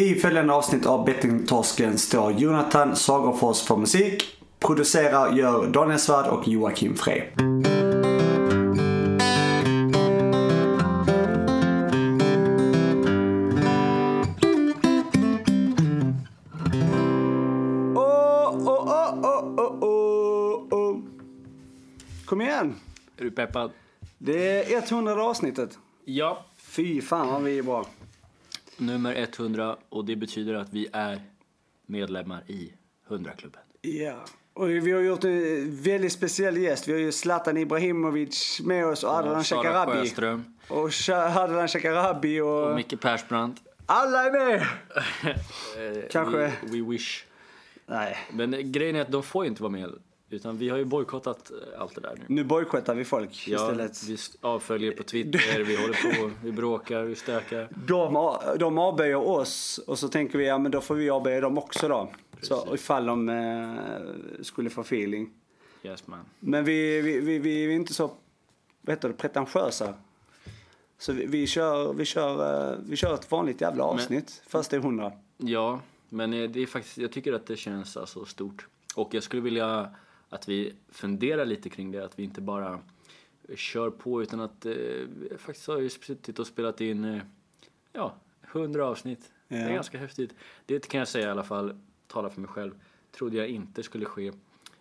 I följande avsnitt av Bettingtorsken står Jonathan Sagerfors för musik. Producerar gör Daniel Svärd och Joakim Frey. Oh, oh, oh. Kom igen! Är du peppad? Det är 100 avsnittet. Ja. Fy fan vad vi är bra. Nummer 100 och det betyder att vi är medlemmar i 100-klubben. Ja. Och vi har gjort en väldigt speciell gäst. Vi har ju Zlatan Ibrahimovic med oss och Sara Shekarabi. Sjöström Och Adnan Shekarabi och... och Micke Persbrandt. Alla är med! Eh, Kanske. We, we wish. Nej, Men grejen är att de får ju inte vara med. Utan vi har ju bojkottat eh, allt det där nu. nu bojkottar vi folk Ja, istället. vi avföljer på Twitter, vi håller på, vi bråkar, vi stökar. De, de avböjer oss och så tänker vi ja men då får vi avböja dem också då. Så Precis. ifall de eh, skulle få feeling. Yes man. Men vi, vi, vi, vi är inte så vad heter det, pretentiösa. Så vi, vi, kör, vi, kör, eh, vi kör ett vanligt jävla avsnitt. Första är hundra. Ja, men eh, det är faktiskt, jag tycker att det känns alltså stort. Och jag skulle vilja att vi funderar lite kring det, att vi inte bara kör på utan att eh, faktiskt har ju suttit och spelat in, eh, ja, 100 avsnitt. Det är Ja. ganska häftigt. Det kan jag säga i alla fall, tala för mig själv, trodde jag inte skulle ske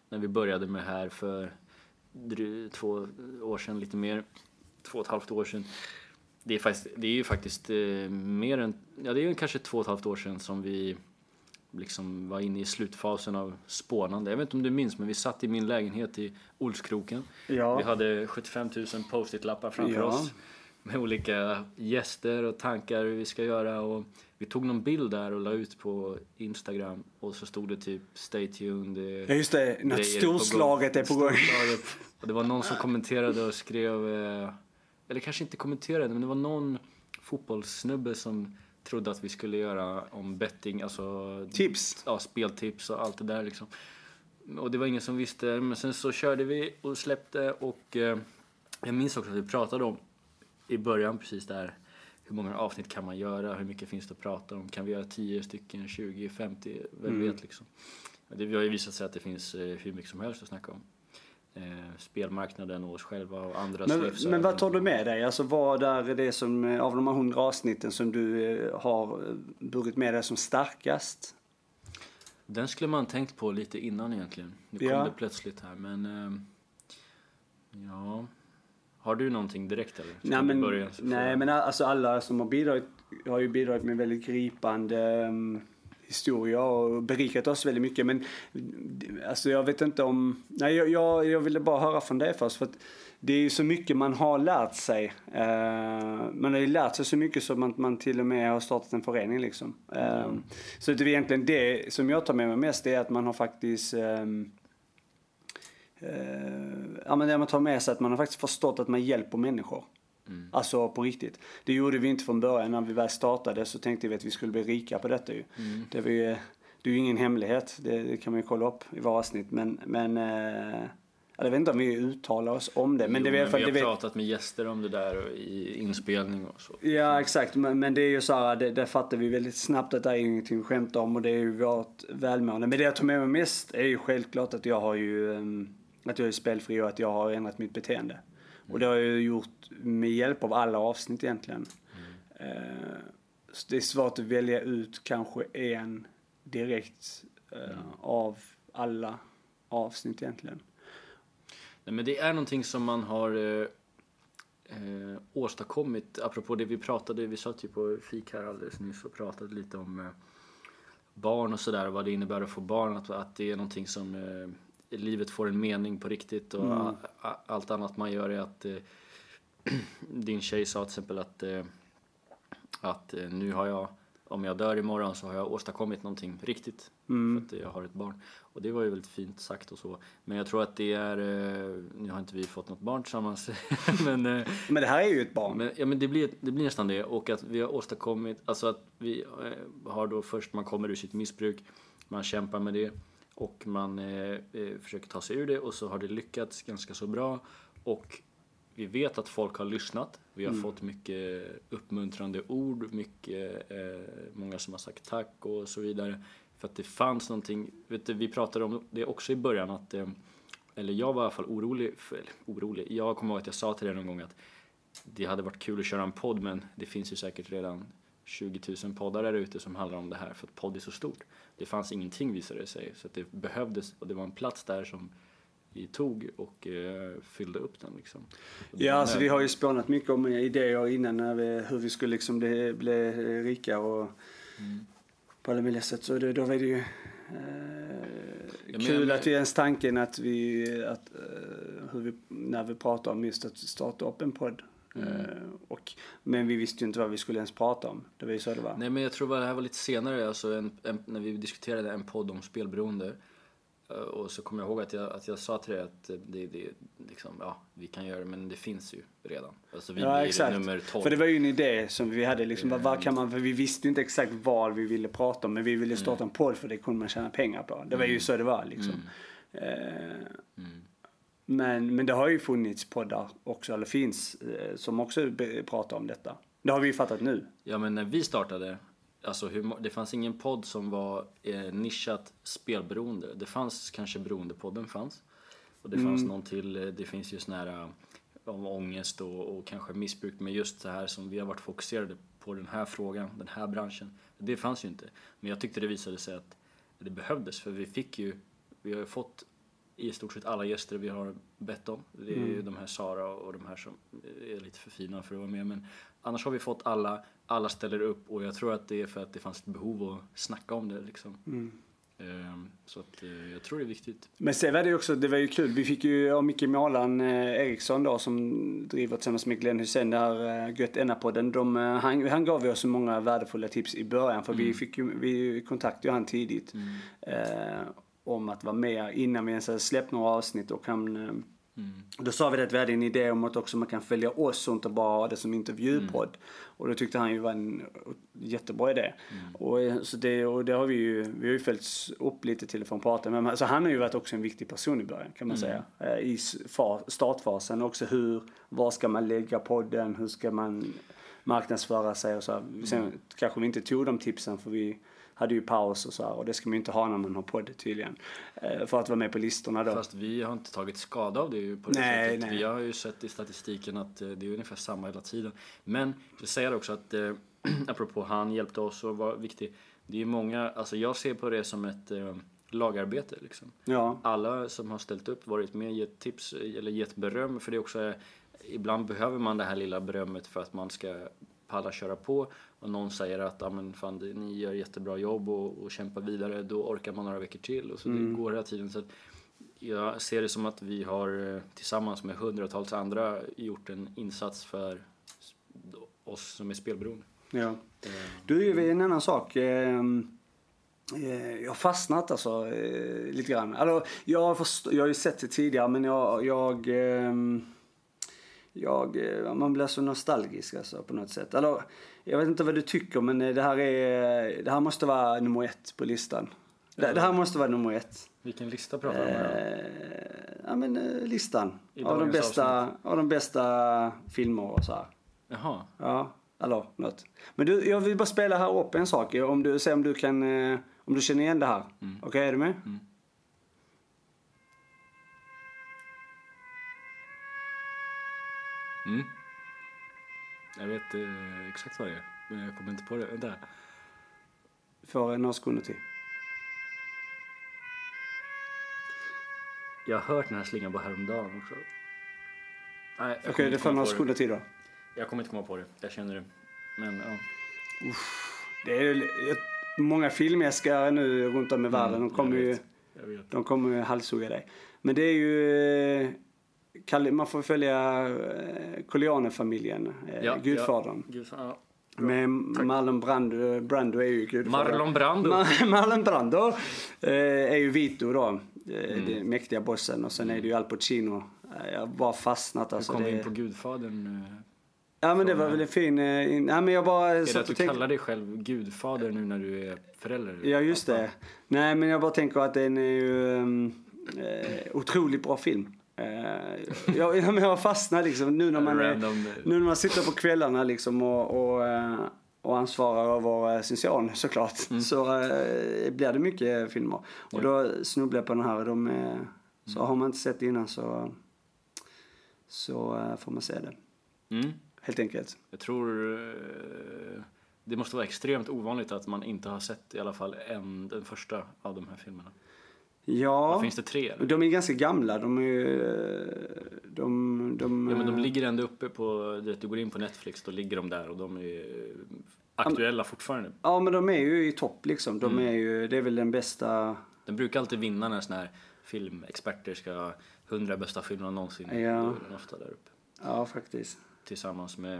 när vi började med det här för två år sedan, lite mer, två och ett halvt år sedan. Det är, faktiskt, det är ju faktiskt eh, mer än, ja det är ju kanske två och ett halvt år sedan som vi liksom var inne i slutfasen av spånande. Jag vet inte om du minns men vi satt i min lägenhet i Olskroken. Ja. Vi hade 75 000 post-it-lappar framför Ja. oss med olika gäster och tankar hur vi ska göra och vi tog någon bild där och la ut på Instagram och så stod det typ Stay tuned. eh, Ja just det, något storslaget är på gång. Och det var någon som kommenterade och skrev, eh, eller kanske inte kommenterade, men det var någon fotbollssnubbe som trodde att vi skulle göra om betting, alltså Tips. ja, speltips och allt det där liksom. Och det var ingen som visste, men sen så körde vi och släppte och eh, jag minns också att vi pratade om i början precis där hur många avsnitt kan man göra, hur mycket finns det att prata om, kan vi göra 10 stycken, 20, 50, vem Mm. vet liksom. Det har ju visat sig att det finns eh, hur mycket som helst att snacka om. Eh, spelmarknaden och oss själva och andras Men, livsöden. men vad tar du med dig? Alltså vad är det som, eh, av de här hundra avsnitten som du eh, har burit med dig som starkast? Den skulle man tänkt på lite innan egentligen. Nu kom Ja. det plötsligt här men ja. Har du någonting direkt eller? Ska Nej men, börja? Nej men alltså alla som har bidragit har ju bidragit med väldigt gripande um, historia och berikat oss väldigt mycket. Men alltså jag vet inte om, nej jag, jag, jag ville bara höra från dig först för att det är ju så mycket man har lärt sig. Eh, man har ju lärt sig så mycket så man, man till och med har startat en förening liksom. Eh, Så det är egentligen det som jag tar med mig mest det är att man har faktiskt Eh, ja, men det man tar med sig är att man har faktiskt förstått att man hjälper människor. Alltså på riktigt. Det gjorde vi inte från början. När vi väl startade så tänkte vi att vi skulle bli rika på detta ju. Det, var ju, det är ju ingen hemlighet. Det, det kan man ju kolla upp i våra avsnitt. Men, men eh, jag vet inte om vi uttalar oss om det. Men Jo, det är i alla fall, vi har vet, pratat med gäster om det där och i inspelning och så. Ja exakt, men, men det är ju så här, det, det fattar vi väldigt snabbt att det är ingenting att skämta om och det är ju vårt välmående. Men det jag tar med mig mest är ju självklart att jag har ju, ehm, att jag är spelfri och att jag har ändrat mitt beteende. Och det har jag ju gjort med hjälp av alla avsnitt egentligen. Eh, så det är svårt att välja ut kanske en direkt eh, av alla avsnitt egentligen. Nej, men det är någonting som man har eh, eh, åstadkommit, apropå det vi pratade, vi satt ju på fik här alldeles nyss och pratade lite om eh, barn och sådär, vad det innebär att få barn, att, att det är någonting som eh, livet får en mening på riktigt och a, a, allt annat man gör är att din tjej sa till exempel att, eh, att eh, nu har jag, om jag dör imorgon så har jag åstadkommit någonting riktigt för att jag har ett barn. Och det var ju väldigt fint sagt och så. Men jag tror att det är, eh, nu har inte vi fått något barn tillsammans, men Men det här är ju ett barn. men, ja, men det, blir, det blir nästan det. Och att vi har åstadkommit, alltså att vi har då först, man kommer ur sitt missbruk, man kämpar med det och man eh, försöker ta sig ur det och så har det lyckats ganska så bra. Och vi vet att folk har lyssnat. Vi har Mm. fått mycket uppmuntrande ord, mycket, eh, många som har sagt tack och så vidare. För att det fanns någonting, vet du, vi pratade om det också i början att, eh, eller jag var i alla fall orolig, för, eller, orolig, jag kommer ihåg att jag sa till dig någon gång att det hade varit kul att köra en podd men det finns ju säkert redan 20 000 poddar där ute som handlar om det här för att podd är så stort. Det fanns ingenting visade det sig så att det behövdes och det var en plats där som tog och eh, fyllde upp den liksom. Ja, alltså vi har ju spånat mycket om idéer innan när vi, hur vi skulle liksom bli, bli rika och Mm. på alla möjliga sätt. Så det, då var det ju eh, kul men- att vi ens tanken att vi, att, eh, vi, när vi pratar om just att starta upp en podd. Mm. Eh, och, men vi visste ju inte vad vi skulle ens prata om. Det var ju så det var. Nej men jag tror att det här var lite senare, alltså en, en, när vi diskuterade en podd om spelberoende. Eh, Och så kommer jag ihåg att jag, att jag sa till dig att eh, det, det, liksom, ja, vi kan göra det men det finns ju redan. Alltså vi Ja, blir exakt. nummer 12. För det var ju en idé som vi hade liksom, vad, vad kan man, för vi visste inte exakt vad vi ville prata om men vi ville starta en podd för det kunde man tjäna pengar på. Det var ju så det var liksom. Eh, Mm. men, men det har ju funnits poddar också, eller finns, eh, som också pratar om detta. Det har vi ju fattat nu. Ja men när vi startade, alltså hur, det fanns ingen podd som var eh, nischat spelberoende. Det fanns kanske Beroendepodden fanns. Och det fanns någon till, eh, det finns ju sån här eh, om ångest och, och kanske missbruk. Men just det här som vi har varit fokuserade på den här frågan, den här branschen. Det fanns ju inte. Men jag tyckte det visade sig att det behövdes för vi fick ju, vi har ju fått i stort sett alla gäster vi har bett om. Det är ju de här Sara och de här som är lite för fina för att vara med. Men annars har vi fått alla, alla ställer upp och jag tror att det är för att det fanns ett behov att snacka om det liksom. Ehm, Så att eh, jag tror det är viktigt. Men sen var det också, det var ju kul, vi fick ju av Micke Målan eh, Eriksson då som driver tillsammans med Glenn Hussein där eh, Gött Enna-podden. De, han, han gav oss så många värdefulla tips i början för vi fick ju, vi kontaktade ju han tidigt. Eh, om att vara med innan vi ens hade släppt några avsnitt och han eh, Då sa vi att vi hade en idé om att också man kan följa oss och inte bara ha det som intervjupodd. Och det tyckte han ju var en jättebra idé. Och, eh, så det, och det har vi ju, vi har ju följts upp lite till och från prata med. Alltså han har ju varit också en viktig person i början kan man säga. Eh, I startfasen också hur, var ska man lägga podden, hur ska man marknadsföra sig och så. Sen kanske vi inte tog de tipsen för vi hade ju paus och så här, och det ska man ju inte ha när man har podd tydligen. Eh, För att vara med på listorna då. Fast vi har inte tagit skada av det ju på det Nej, sättet. nej. Vi har ju sett i statistiken att eh, det är ungefär samma hela tiden. Men jag det också att eh, apropå han hjälpte oss och var viktig. Det är många, alltså jag ser på det som ett eh, lagarbete liksom. Ja. Alla som har ställt upp, varit med, gett tips eller gett beröm för det är också eh, Ibland behöver man det här lilla berömmet för att man ska palla köra på och någon säger att ah, men fan, ni gör jättebra jobb och, och kämpar vidare då orkar man några veckor till och så det går hela tiden. Så att jag ser det som att vi har eh, tillsammans med hundratals andra gjort en insats för oss som är spelberoende. Ja. Du, är en annan sak. ehm, eh, Jag har fastnat alltså eh, lite grann. Alltså, jag, har först- jag har ju sett det tidigare men jag, jag, ehm, jag eh, man blir så nostalgisk alltså på något sätt. Alltså, jag vet inte vad du tycker men eh, det här, är, det här måste vara nummer ett på listan. Det, det här måste vara nummer ett. Vilken lista pratar du om? Eh, ja men eh, listan. I Av de, bästa, av de bästa filmer och så här. Jaha, Ja, eller något. Men du, jag vill bara spela här upp en sak. Om du, se om du kan, om du känner igen det här. Okej, är du med? mm. Jag vet eh, exakt vad det är, men jag kommer inte på det. Vänta. Får några sekunder till. Jag har hört den här slingan bara häromdagen också. Nej, jag Okej, kommer det får några sekunder till då. Jag kommer inte komma på det, jag känner det. Men ja. Det är jag- många filmälskare nu runt om i världen. De kommer jag ju. Jag de kommer ju halshugga dig. Men det är ju, eh, man får följa eh, Corleone-familjen, eh, Ja, Gudfadern. Ja, Gudfadern, ja. Med Marlon Brando, Brando är ju gudfadern. Marlon Brando. Ma- Marlon Brando eh, är ju Vito då. Eh, Mm. Den mäktiga bossen. Och sen är det ju Al Pacino. Eh, Jag har bara fastnat alltså. kom vi Det... in på Gudfadern? eh? Ja men det var eh, väl en fin... eh, in- Ja men jag bara Är det att du tänkte... kallar dig själv Gudfader nu när du är förälder? Ja just det. Nej men jag bara tänker att den är ju um, eh, otroligt bra film. Eh, jag, jag, jag fastnar liksom nu när man, är, nu när man sitter på kvällarna liksom och, och, eh, och ansvarar över eh, sin son såklart. Så eh, blir det mycket filmer. Och då snubblar jag på den här. De, är- så har man inte sett det innan så, så eh, får man se det. Mm. Helt enkelt. Jag tror det måste vara extremt ovanligt att man inte har sett i alla fall en, den första av de här filmerna. Ja, Finns det tre? Eller? de är ganska gamla. De är eh, De, de, Ja, men de eh, ligger ändå uppe på, du går in på Netflix, då ligger de där och de är eh, aktuella fortfarande. Ja, men de är ju i topp liksom. De Mm. är ju, det är väl den bästa... Den brukar alltid vinna när såna här filmexperter ska 100 bästa filmerna någonsin. Ja. Då är den ofta där uppe. Ja, faktiskt. Tillsammans med,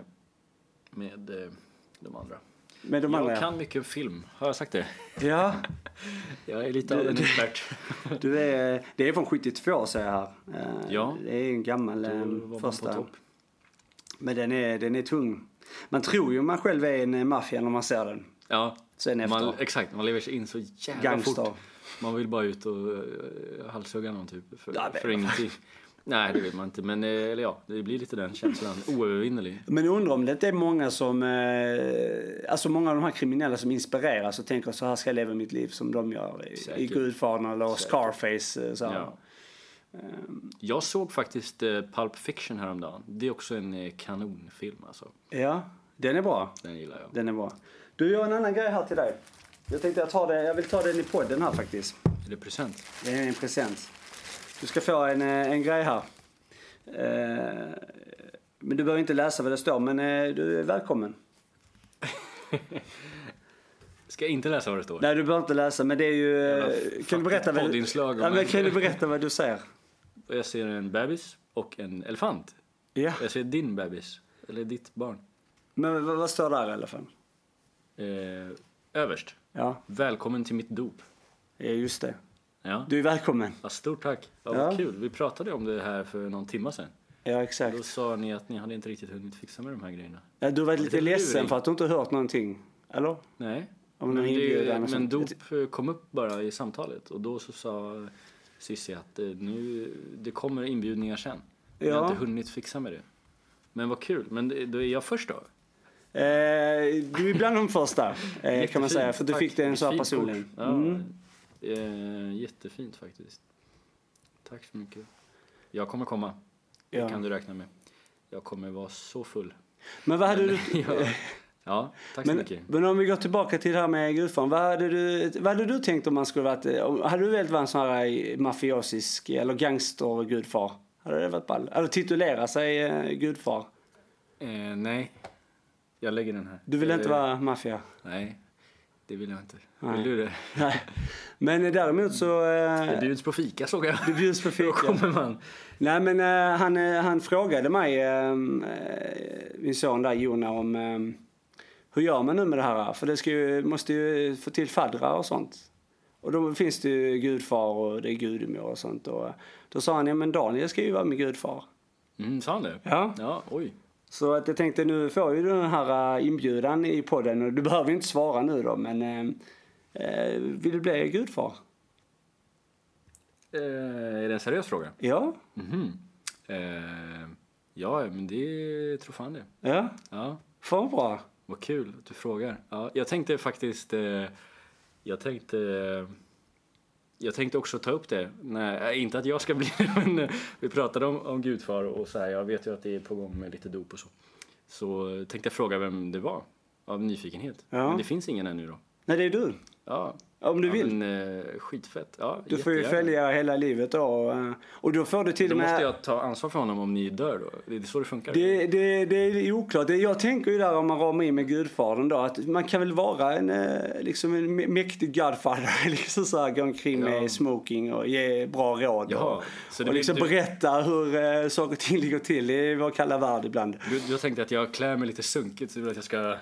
med de andra. Men de jag andra... kan mycket film, har jag sagt det? Ja, Jag är lite av en expert. du är... Det är från 72 säger jag här. Eh, Ja. Det är en gammal eh, första. Men den är, den är tung. Man tror ju man själv är en eh, maffia när man ser den. Ja, Sen efter. man, exakt. Man lever sig in så jävla Gangster. fort. Man vill bara ut och halshugga någon typ. För, Ja, för ingenting. Nej, det vill man inte. Men eh, eller ja, det blir lite den känslan. Oövervinnelig. Men jag undrar om det inte är många som, eh, alltså många av de här kriminella som inspireras och tänker så här ska jag leva mitt liv som de gör i, i. Gudfadern eller Säkert. Scarface. eh, Så. Ja. Jag såg faktiskt Pulp Fiction häromdagen. Det är också en kanonfilm alltså. ja, den är bra. Den gillar jag. Den är bra. Du, jag har en annan grej här till dig. Jag tänkte jag, tar det, jag vill ta den i podden här faktiskt. Är det present? Det är en present. Du ska få en, eh, en grej här. Eh, Men du behöver inte läsa vad det står, men eh, du är välkommen. Ska jag inte läsa vad det står? Nej, du behöver inte läsa, men det är ju... Jävla Kan du berätta vad du, ja, men en- kan du berätta vad du ser? Jag ser en bebis och en elefant. Ja. Jag ser din bebis. Eller ditt barn. Men vad, vad står där i alla fall? Eh, överst. Ja, Välkommen till mitt dop. ja, just det. Ja. Du är välkommen. ja stort tack. Ja, Ja. vad kul. Vi pratade om det här för någon timme sedan. Ja, exakt. Då sa ni att ni hade inte riktigt hunnit fixa med de här grejerna. Ja, du var lite Lite ledsen luring. för att du inte hört någonting. Eller? Nej. Om Men, det, men dop kom upp bara i samtalet och då så sa Cissi att eh, nu, det kommer inbjudningar sen. Jag har Ja. inte hunnit fixa med det. Men vad kul. Men då är jag först då? Eh, du är bland de första, eh, kan man säga. För du tack. fick det en så här personligen. Ja, Mm. Eh, jättefint faktiskt. Tack så mycket. Jag kommer komma. Det Ja. kan du räkna med. Jag kommer vara så full. Men vad hade du... ja. ja, tack så Men, mycket. men om vi går tillbaka till det här med Gudfadern. Vad hade du, vad hade du tänkt om man skulle varit... om- Hade du velat vara en sån här mafiosisk eller gangster-gudfar? Hade det varit ball? Eller titulera sig eh, gudfar? Eh, nej, jag lägger den här. Du vill inte Eh, vara maffia? Nej, det vill jag inte. Nej. Vill du det? Nej. Men däremot så... Det Eh, bjuds på fika såg jag. det bjuds på Då fika. kommer man. Nej men eh, han, eh, han frågade mig, eh, eh, min son där Jona, om eh, hur gör man nu med det här? För det ska ju, måste ju få till faddrar och sånt. Och då finns det ju gudfar och det är gudmor och sånt. Och eh, då sa han, ja men Daniel ska ju vara med gudfar. Mm, sa han det? Ja. Ja, oj. Så att jag tänkte nu får ju du den här eh, inbjudan i podden och du behöver inte svara nu då men eh, eh, vill du bli gudfar? Eh, är det en seriös fråga? Ja, Mhm. Eh, ja, men det tror fan det. ja, Ja, fan bra. vad kul att du frågar. Ja, jag tänkte faktiskt... Eh, jag tänkte... Jag tänkte också ta upp det. Nej, eh, inte att jag ska bli men eh, vi pratade om, om gudfar och så här. Jag vet ju att det är på gång med lite dop och så. Så eh, tänkte jag fråga vem det var. Av nyfikenhet. Ja. Men det finns ingen ännu då. Nej det är du. Ja, Om du ja, vill. Men, eh, skitfett. Ja, Du får ju följa hela livet då. Och, eh, och då får du till Då med... måste jag ta ansvar för honom om ni dör då. Det är så det funkar. Det, det, det är oklart. Jag tänker ju där om man ramar in med Gudfadern då att man kan väl vara en, eh, liksom en mä- mäktig Godfather. liksom så här, gå omkring Ja. med smoking och ge bra råd. Jaha, och, och liksom du- berätta hur saker och ting ligger till i vår kalla värld ibland. Du, jag tänkte att jag klär mig lite sunkigt så du vill att jag ska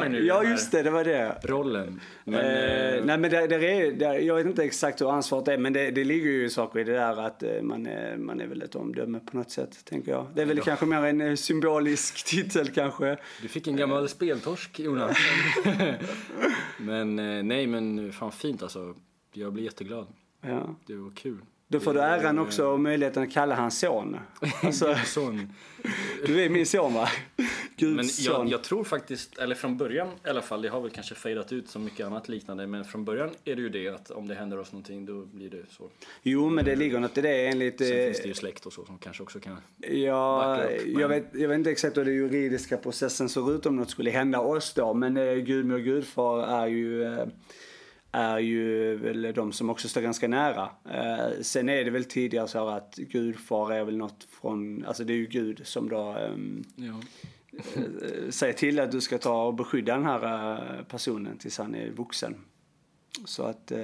mig nu ja just det, det var det. rollen. Men, eh, eh, nej men det, det är, det, jag vet inte exakt hur ansvaret är men det, det ligger ju saker i det där att eh, man är, man är väl ett omdöme på något sätt tänker jag. Det är väl Ja. kanske mer en eh, symbolisk titel kanske. Du fick en gammal speltorsk Jonas. men eh, nej men fan fint alltså. Jag blir jätteglad. Ja. Det var kul. Då får du äran också och möjligheten att kalla han son. Alltså, Son. du är min son va? Guds Men son. jag, jag tror faktiskt, eller från början i alla fall, det har väl kanske fejdat ut som mycket annat liknande, men från början är det ju det att om det händer oss någonting då blir det så. Jo men det ligger något i det enligt... Sen eh, finns det ju släkt och så som kanske också kan... Ja, upp, men- jag, vet, jag vet inte exakt hur den juridiska processen ser ut om något skulle hända oss då. Men eh, gudmor och gudfar är ju, eh, är ju väl de som också står ganska nära. Eh, sen är det väl tidigare så att gudfar är väl något från, alltså det är ju Gud som då ehm, Ja. eh, säger till att du ska ta och beskydda den här eh, personen tills han är vuxen. Så att eh,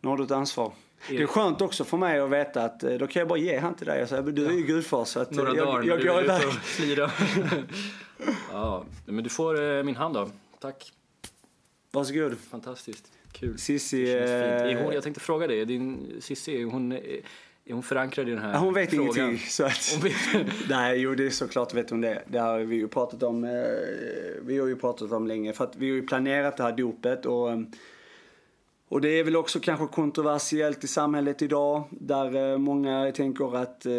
nu har du ett ansvar. Det är skönt också för mig att veta att eh, då kan jag bara ge han till dig säga du är ju gudfar så att eh, Några jag, dagar jag du går iväg. ja, men du får min hand då. Tack. Varsågod. Fantastiskt. Kul. Fint. Är hon, eh, jag tänkte fråga dig, din Cissi, är hon, är hon förankrad i den här hon vet frågan? ingenting. Så att, Hon vet, nej, jo det är såklart vet hon det. Det har vi ju pratat om. Eh, vi har ju pratat om länge. För att vi har ju planerat det här dopet och eh, och det är väl också kanske kontroversiellt i samhället idag där många tänker att eh,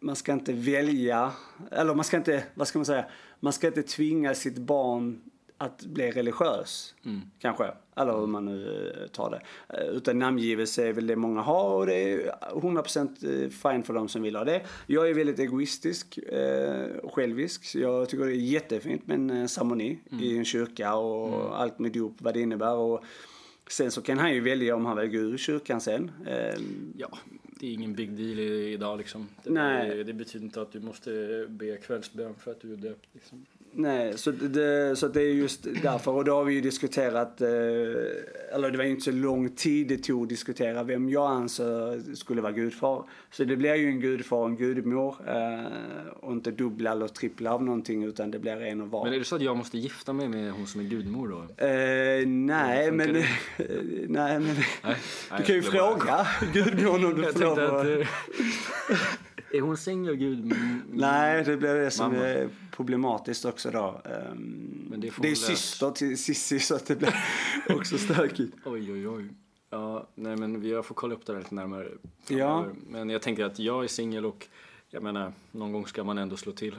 man ska inte välja, eller man ska inte, vad ska man säga, man ska inte tvinga sitt barn att bli religiös. Kanske, eller hur man nu eh, tar det. Eh, Utan namngivelse är väl det många har och det är 100% eh, fine för de som vill ha det. Jag är väldigt egoistisk och självisk. Så jag tycker det är jättefint med en ceremoni i en kyrka och allt med dop, vad det innebär. Och sen så kan han ju välja om han vill gå ur kyrkan sen. Eh, ja, det är ingen big deal idag liksom. Det, Nej. Det, det betyder inte att du måste be kvällsbön för att du är döpt. Liksom. Nej, så det, så det är just därför. Och då har vi ju diskuterat, eh, eller det var ju inte så lång tid det tog att diskutera vem jag anser skulle vara gudfar. Så det blir ju en gudfar och en gudmor. Eh, och inte dubbla eller trippla av någonting utan det blir en och var. Men är det så att jag måste gifta mig med hon som är gudmor då? Eh, nej, men, nej, men Nej, du nej, kan ju fråga gudmodern om du får lov att... är hon singel gud? Nej, det blir det som är problematiskt också då. Ehm, Men det det är syster till Sissi så att det blir också stökigt. Oj, oj, oj. Ja, nej men vi- jag får kolla upp det där lite närmare Ja. Men jag tänker att jag är singel och jag menar, någon gång ska man ändå slå till.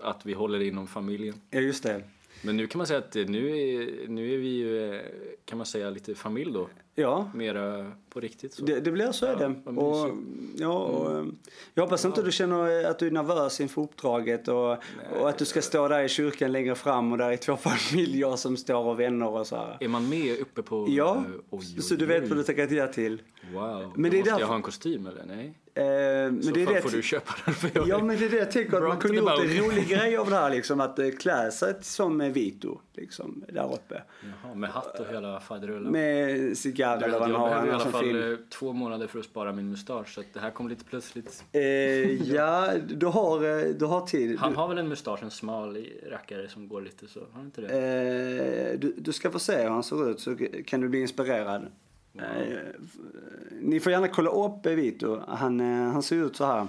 Att vi håller inom familjen. Ja, just det. Men nu kan man säga att nu är, nu är vi ju, eh, kan man säga, lite familj då. Ja, Mera på riktigt. Så. det, det blir så är Ja, det. vad Och, ja, och, eh, jag hoppas inte du känner att du är nervös inför uppdraget och, och att du ska stå där i kyrkan längre fram och där är två familjer som står och vänner och så här. Är man med uppe på... Ja, eh, oj, oj, så du vet oj. vad du tackat ja till. Wow. Men det är måste därför- jag ha en kostym eller? Nej. Eh, men Så det är det får du köpa den för jag Ja men det är det jag tänker att man kunde gjort en rolig grej av det här liksom att eh, klä sig som Vito liksom där uppe. Jaha, med hatt och hela faderullan. Med cigarr eller vad jag han har. behövde i Han alla fall fin. eh, två månader för att spara min mustasch så att det här kom lite plötsligt. Eh, ja, du har, eh, du har tid. Han har väl en mustasch, en smal i- rackare som går lite så, har han inte det? Eh, du, du ska få se hur han ser ut så kan du bli inspirerad. Eh, ni får gärna kolla upp Vito. Han, eh, han ser ut så här.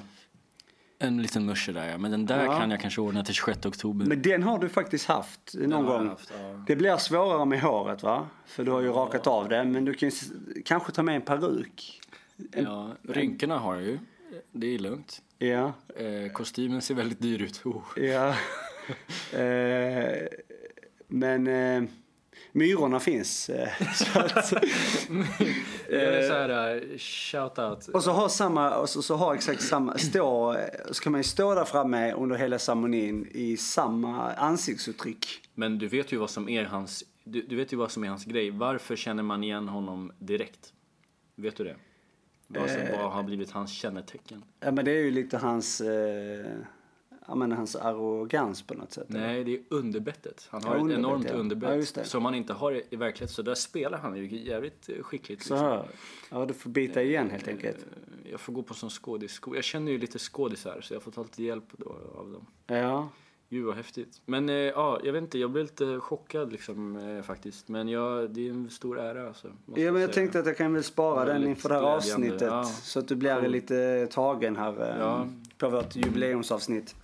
En liten musche där ja, men den där Ja. kan jag kanske ordna till 26 oktober. Men den har du faktiskt haft någon gång. haft, ja. Det blir svårare med håret va? För du har ju rakat av det. Men du kan ju kanske ta med en peruk. Ja, rynkorna har jag ju. Det är lugnt. Ja, Eh, kostymen ser väldigt dyr ut. Oh. ja. eh, men eh, myrorna finns. Eh, så att, är så här, uh, shout out. och så har samma, och så, så har exakt samma, stå, eh, så kan man ju stå där framme under hela ceremonin i samma ansiktsuttryck. Men du vet ju vad som är hans, du, du vet ju vad som är hans grej. Varför känner man igen honom direkt? Vet du det? Vad, som, Eh. vad har blivit hans kännetecken? Ja men det är ju lite hans, eh, ja men hans arrogans på något sätt. eller? Nej, det är underbettet. Han Ja, har ett underbett, enormt ja. underbett Ja, som han inte har i i verkligheten. Så där spelar han ju jävligt eh, skickligt. Liksom. Ja du får bita igen helt enkelt. Eh, Jag får gå på sån skådisskola. Jag känner ju lite skådisar så jag får ta lite hjälp då av dem. Ja. Gud vad häftigt. Men eh, ja, jag vet inte, jag blev lite chockad liksom eh, faktiskt. Men jag, det är en stor ära alltså. Ja men jag säga. tänkte att jag kan väl spara den inför det här avsnittet. ja. Så att du blir Cool. lite tagen här eh, Ja. på vårt jubileumsavsnitt.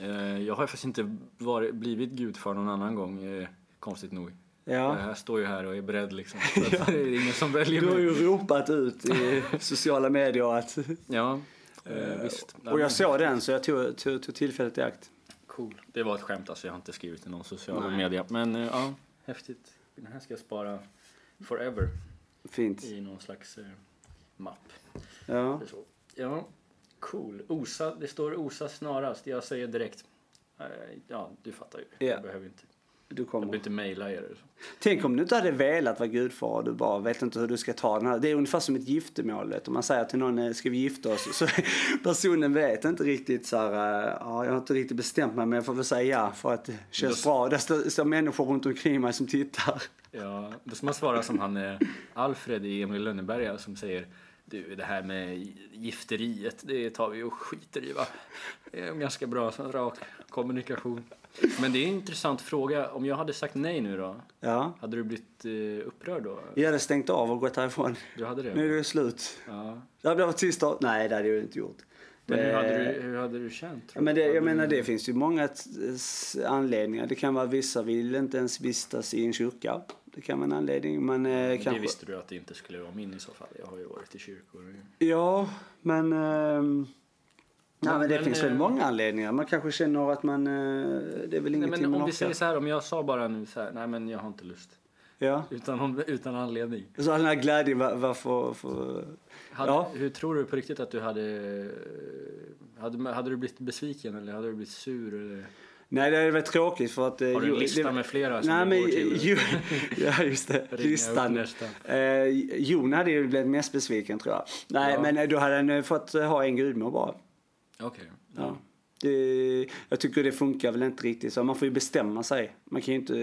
Eh, jag har faktiskt inte varit, blivit gudfar någon annan gång, eh, konstigt nog. Ja. Jag står ju här och är beredd liksom. Så att det är ingen som väljer Du har mig. ju ropat ut i sociala medier att... Ja, eh, visst. Ja, Och jag såg den så jag tog, tog, tog tillfället i akt. Cool. Det var ett skämt alltså, jag har inte skrivit i någon social Nej. media. Men eh, ja, häftigt. Den här ska jag spara forever Fint. i någon slags eh, mapp. Ja. Ja, cool. Osa, det står osa snarast. Jag säger direkt. Eh, Ja, du fattar ju. Ja. Jag behöver inte. Du Jag behöver kommer. inte mejla er. Tänk om du inte hade velat vara gudfar och du bara vet inte hur du ska ta den här. Det är ungefär som ett giftermål. Om man säger till någon, eh, ska vi gifta oss? Så personen vet inte riktigt så här, eh, ja jag har inte riktigt bestämt mig men jag får väl säga ja för att det känns Då- bra. Det står, står människor runt omkring mig som tittar. Ja, då ska man svara som han Alfred i Emil Lönneberga som säger du, det här med gifteriet, det tar vi och skiter i va? Det är en ganska bra rak kommunikation. Men det är en intressant fråga. Om jag hade sagt nej nu då, Ja. hade du blivit eh, upprörd då? Jag hade stängt av och gått härifrån. Du hade det? Nu är det slut. Ja. Det hade varit tyst då. Nej, det hade jag inte gjort. Men hur hade du, hur hade du känt? Ja, men det, jag menar det finns ju många anledningar. Det kan vara vissa vill inte ens vistas i en kyrka. Det kan vara en anledning. Men, eh, Men kanske... Det visste du att det inte skulle vara min i så fall. Jag har ju varit i kyrkor. Ja, men... ehm, Nej, men det men, finns väl eh, många anledningar. Man kanske känner att man... eh, Det är väl Nej, ingenting men man om vi säger så här, om jag sa bara nu så här, nej men jag har inte lust. Ja. Utan, utan anledning. Så den här glädjen, var- varför... För... Hade, Ja. Hur tror du på riktigt att du hade, hade... Hade du blivit besviken eller hade du blivit sur? Eller? Nej, det hade varit tråkigt för att... eh, Har du en lista det- med flera som Nej, men... går till? Jo, ja, just det. Listan. Eh, Jon hade ju blivit mest besviken tror jag. Nej, Ja. men eh, då hade han eh, fått ha en gudmor bara. Okej. Ja. Det, jag tycker det funkar väl inte riktigt så. Man får ju bestämma sig. Man kan ju inte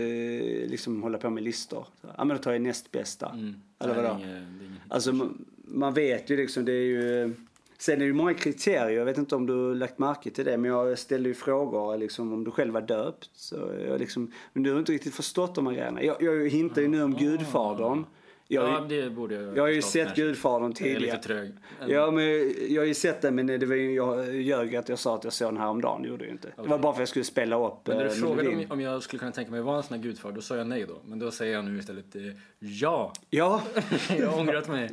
liksom hålla på med listor. Så, ja, men då tar jag näst bästa. Mm. Eller är vadå? är Alltså man, man vet ju liksom, det är ju... Sen är det många kriterier, jag vet inte om du har lagt märke till det, men jag ställde ju frågor liksom, om du själv var döpt. Så jag liksom, men du har inte riktigt förstått de här grejerna. Jag, jag hintar ju nu om Gudfadern. Jag, ja, det borde jag jag har ju sett kanske. Gudfadern Jag är tidigare. lite trög. Ja, men jag har ju sett den, men det var ju, jag ljög att jag sa att jag såg den här om dagen. Det gjorde jag inte. Det var bara för att jag skulle spela upp Men när du eh, frågade om, om jag skulle kunna tänka mig vara en sån här gudfar, då sa jag nej då. Men då säger jag nu istället eh, ja. Ja, jag har ångrat mig.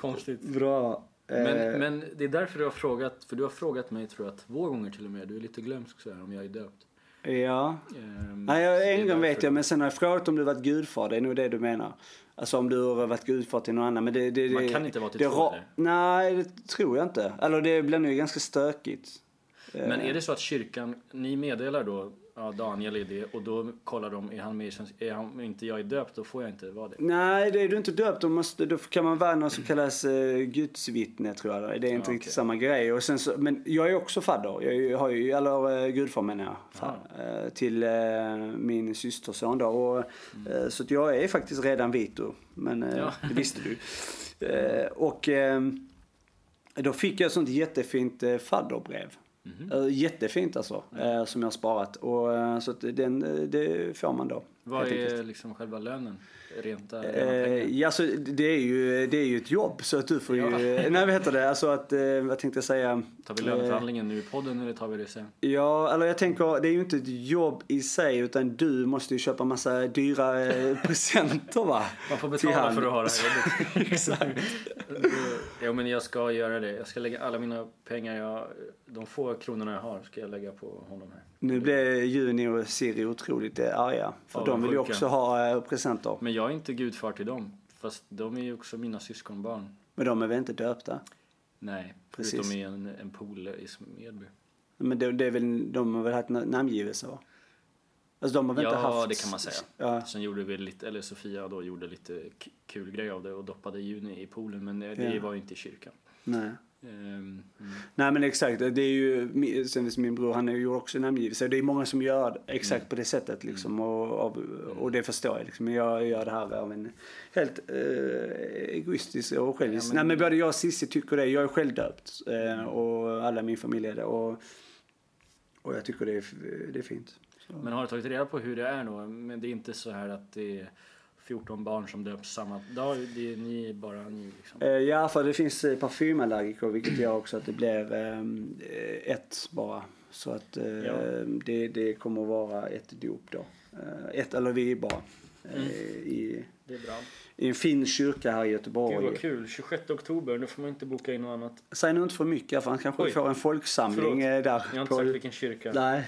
Konstigt. bra. Men, Eh, men det är därför du har frågat, för du har frågat mig tror jag två gånger till och med. Du är lite glömsk så här om jag är döpt. ja. Ehm, Nej, jag, en gång vet jag, men sen har jag frågat om du varit gudfar. Det är nog det du menar. Alltså om du har varit gudfar till någon annan. Men det, det, Man det, kan inte vara till det, två? Nej, det tror jag inte. Eller det blir nog ganska stökigt. Men är det så att kyrkan, ni meddelar då, ja Daniel är det, och då kollar de, är han med är han, om inte jag är döpt då får jag inte vara det. Nej, det är du inte döpt. Då, måste, då kan man vara något som kallas eh, gudsvittne tror jag. Det är inte Ja, riktigt okej. samma grej. Och sen så, men jag är också fadder. Jag har ju, eller eh, gudfar menar jag. Fa, eh, till eh, min systerson då. Och, eh, så att jag är faktiskt redan vit då. Men eh, Mm. Ja. det visste du. Eh, och då fick jag ett sånt jättefint eh, fadderbrev. Eh, jättefint alltså. Eh, som jag har sparat. Och, eh, så den, det får man då. Vad är liksom själva lönen? Rent rena Eh, ja, alltså, det, är ju, det är ju ett jobb så att du får ju... Nej vad heter det? Alltså att, eh, vad tänkte jag säga? Tar vi löneförhandlingen nu i podden eller tar vi det sen? Eh, ja, eller jag tänker det är ju inte ett jobb i sig utan du måste ju köpa massa dyra eh, presenter va? Man får betala för att ha det här jobbet. Exakt. ja men jag ska göra det. Jag ska lägga alla mina pengar jag, de få kronorna jag har ska jag lägga på honom här. Nu blev Juni och Siri otroligt eh, arga. För de vill ju också ha eh, presenter. Men jag är inte gudfar till dem. Fast de är ju också mina syskonbarn. Men de är väl inte döpta? Nej, Precis. förutom i en, en pool i Smedby. Men det, det är väl, de har väl haft na- namngivelse va? Alltså de har väl inte Ja, haft... det kan man säga. Ja. Sen gjorde vi lite, eller Sofia då gjorde lite kul grej av det och doppade Juni i poolen. Men eh, det Ja. var ju inte i kyrkan. Nej. Mm. Nej men exakt, det är ju, sen min bror han gjorde också namngivelse. Det är många som gör exakt Mm. på det sättet liksom. Och, och, och det förstår jag liksom. Men jag gör det här av en helt eh, egoistisk och självisk. Ja, men- Nej men både jag och Cissi tycker det. Jag är självdöpt. Eh, och alla i min familj är det. Och, och jag tycker det är, det är fint. Så. Men har du tagit reda på hur det är då? Men det är inte så här att det är 14 barn som döps samma dag. Det är ni bara ni liksom. Eh, ja, för det finns eh, parfymallergiker vilket gör också att det blir eh, ett bara. Så att Ja. det, det kommer att vara ett dop då. Ett, eller vi bara. eh, i, i en fin kyrka här i Gud Göteborg. vad kul. 26 oktober, då får man inte boka in något annat. Säg nu inte för mycket för han kanske Oj. får en folksamling Förlåt. där. Jag har inte på- sagt vilken kyrka. Nej,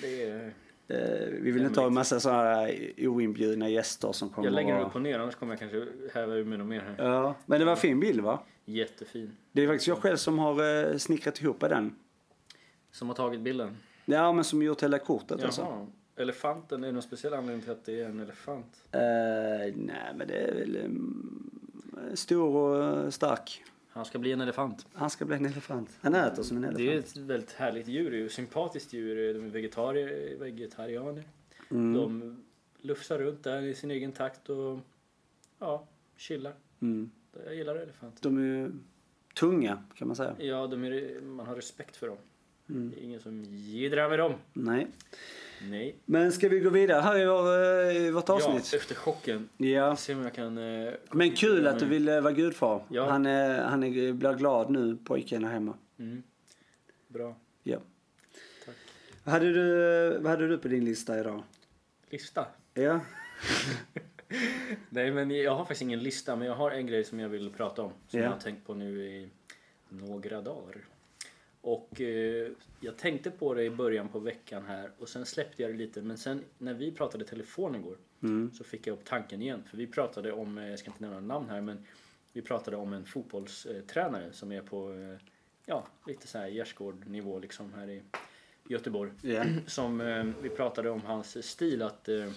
Det är... eh, vi vill inte ha en massa sådana oinbjudna gäster som kommer Jag lägger den upp och ner, annars kommer jag kanske häva ur mig något mer här. Ja, men det var en fin bild va? Jättefin. Det är faktiskt jag själv som har eh, snickrat ihop den. Som har tagit bilden. Ja, men som gjort hela kortet Jaha. alltså. Elefanten, är det någon speciell anledning till att det är en elefant? Eh, nej, men det är väl mm, stor och stark. Han ska bli en elefant. Han ska bli en elefant. Han äter som en elefant. Det är ett väldigt härligt djur, det är ett sympatiskt djur. De är vegetarier, vegetarianer. Mm. De lufsar runt där i sin egen takt och ja, chillar. Mm. Jag gillar elefanter. De är ju tunga kan man säga. Ja, de är, man har respekt för dem. Mm. Det är ingen som jiddrar med dem. Nej. Nej. Men ska vi gå vidare här i, vår, eh, i vårt Ja, avsnitt? efter chocken. Ja. Se om jag kan... Eh, Men kul att du vill eh, vara gudfar. Ja. Han, är, han är, blir glad nu, pojken här hemma. Mm. Bra. Ja. Tack. Vad hade, du, vad hade du på din lista idag? Lista? Ja. Nej, men jag har faktiskt ingen lista, men jag har en grej som jag vill prata om. Som Ja. jag har tänkt på nu i några dagar. Och eh, jag tänkte på det i början på veckan här och sen släppte jag det lite. Men sen när vi pratade i telefon igår Mm. så fick jag upp tanken igen. För vi pratade om, eh, jag ska inte nämna namn här, men vi pratade om en fotbollstränare som är på, eh, ja, lite så här gärdsgård-nivå liksom här i Göteborg. Ja. Som eh, vi pratade om hans stil att eh,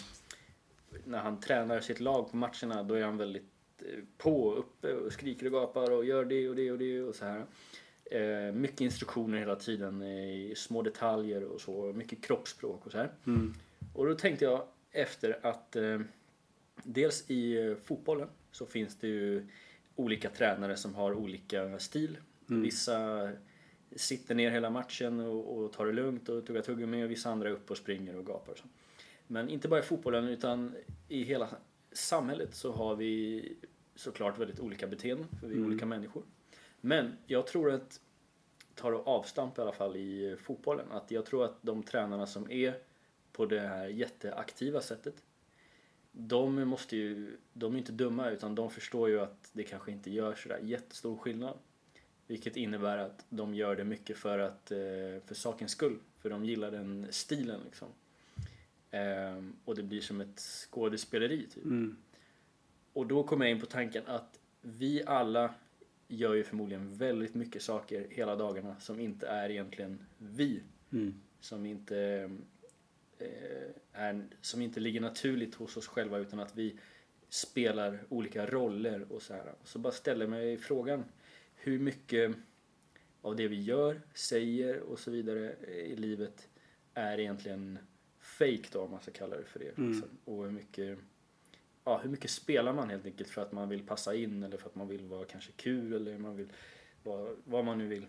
när han tränar sitt lag på matcherna då är han väldigt eh, på, uppe och skriker och gapar och gör det och det och det och så här. Eh, mycket instruktioner hela tiden i små detaljer och så, mycket kroppsspråk och så här. Mm. Och då tänkte jag efter att eh, dels i eh, fotbollen så finns det ju olika tränare som har olika stil. Vissa sitter ner hela matchen och, och tar det lugnt och tuggar tuggummi och vissa andra är uppe och springer och gapar. Och så. Men inte bara i fotbollen utan i hela samhället så har vi såklart väldigt olika beteenden för vi är olika människor. Men jag tror att, tar avstamp i alla fall i fotbollen, att jag tror att de tränarna som är på det här jätteaktiva sättet de måste ju, de är inte dumma utan de förstår ju att det kanske inte gör sådär jättestor skillnad. Vilket innebär att de gör det mycket för att, eh, för sakens skull. För de gillar den stilen liksom. Ehm, och det blir som ett skådespeleri typ. Mm. Och då kom jag in på tanken att vi alla gör ju förmodligen väldigt mycket saker hela dagarna som inte är egentligen vi. Mm. Som inte, eh, är, som inte ligger naturligt hos oss själva utan att vi spelar olika roller och så här. Så bara ställer mig frågan hur mycket av det vi gör, säger och så vidare i livet är egentligen fake då om man ska kalla det för det. Mm. Liksom. Och hur mycket, ja, hur mycket spelar man helt enkelt för att man vill passa in eller för att man vill vara kanske kul eller man vill vara, vad man nu vill.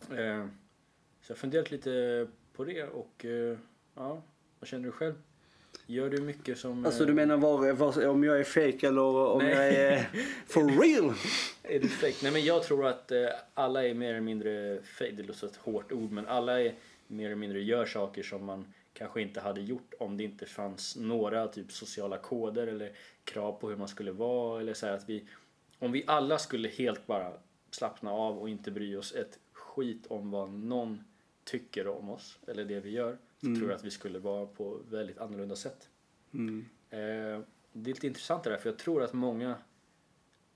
Eh, så jag har funderat lite på det och eh, ja, vad känner du själv? Gör du mycket som... Alltså eh, du menar var, var, om jag är fake eller om Nej. jag är for real? Är du fake? Nej men jag tror att eh, alla är mer eller mindre fake. Det låter ett hårt ord men alla är mer eller mindre gör saker som man kanske inte hade gjort om det inte fanns några typ sociala koder eller krav på hur man skulle vara eller så att vi om vi alla skulle helt bara slappna av och inte bry oss ett skit om vad någon tycker om oss eller det vi gör så tror jag att vi skulle vara på väldigt annorlunda sätt. Mm. Eh, det är lite intressant det där för jag tror att många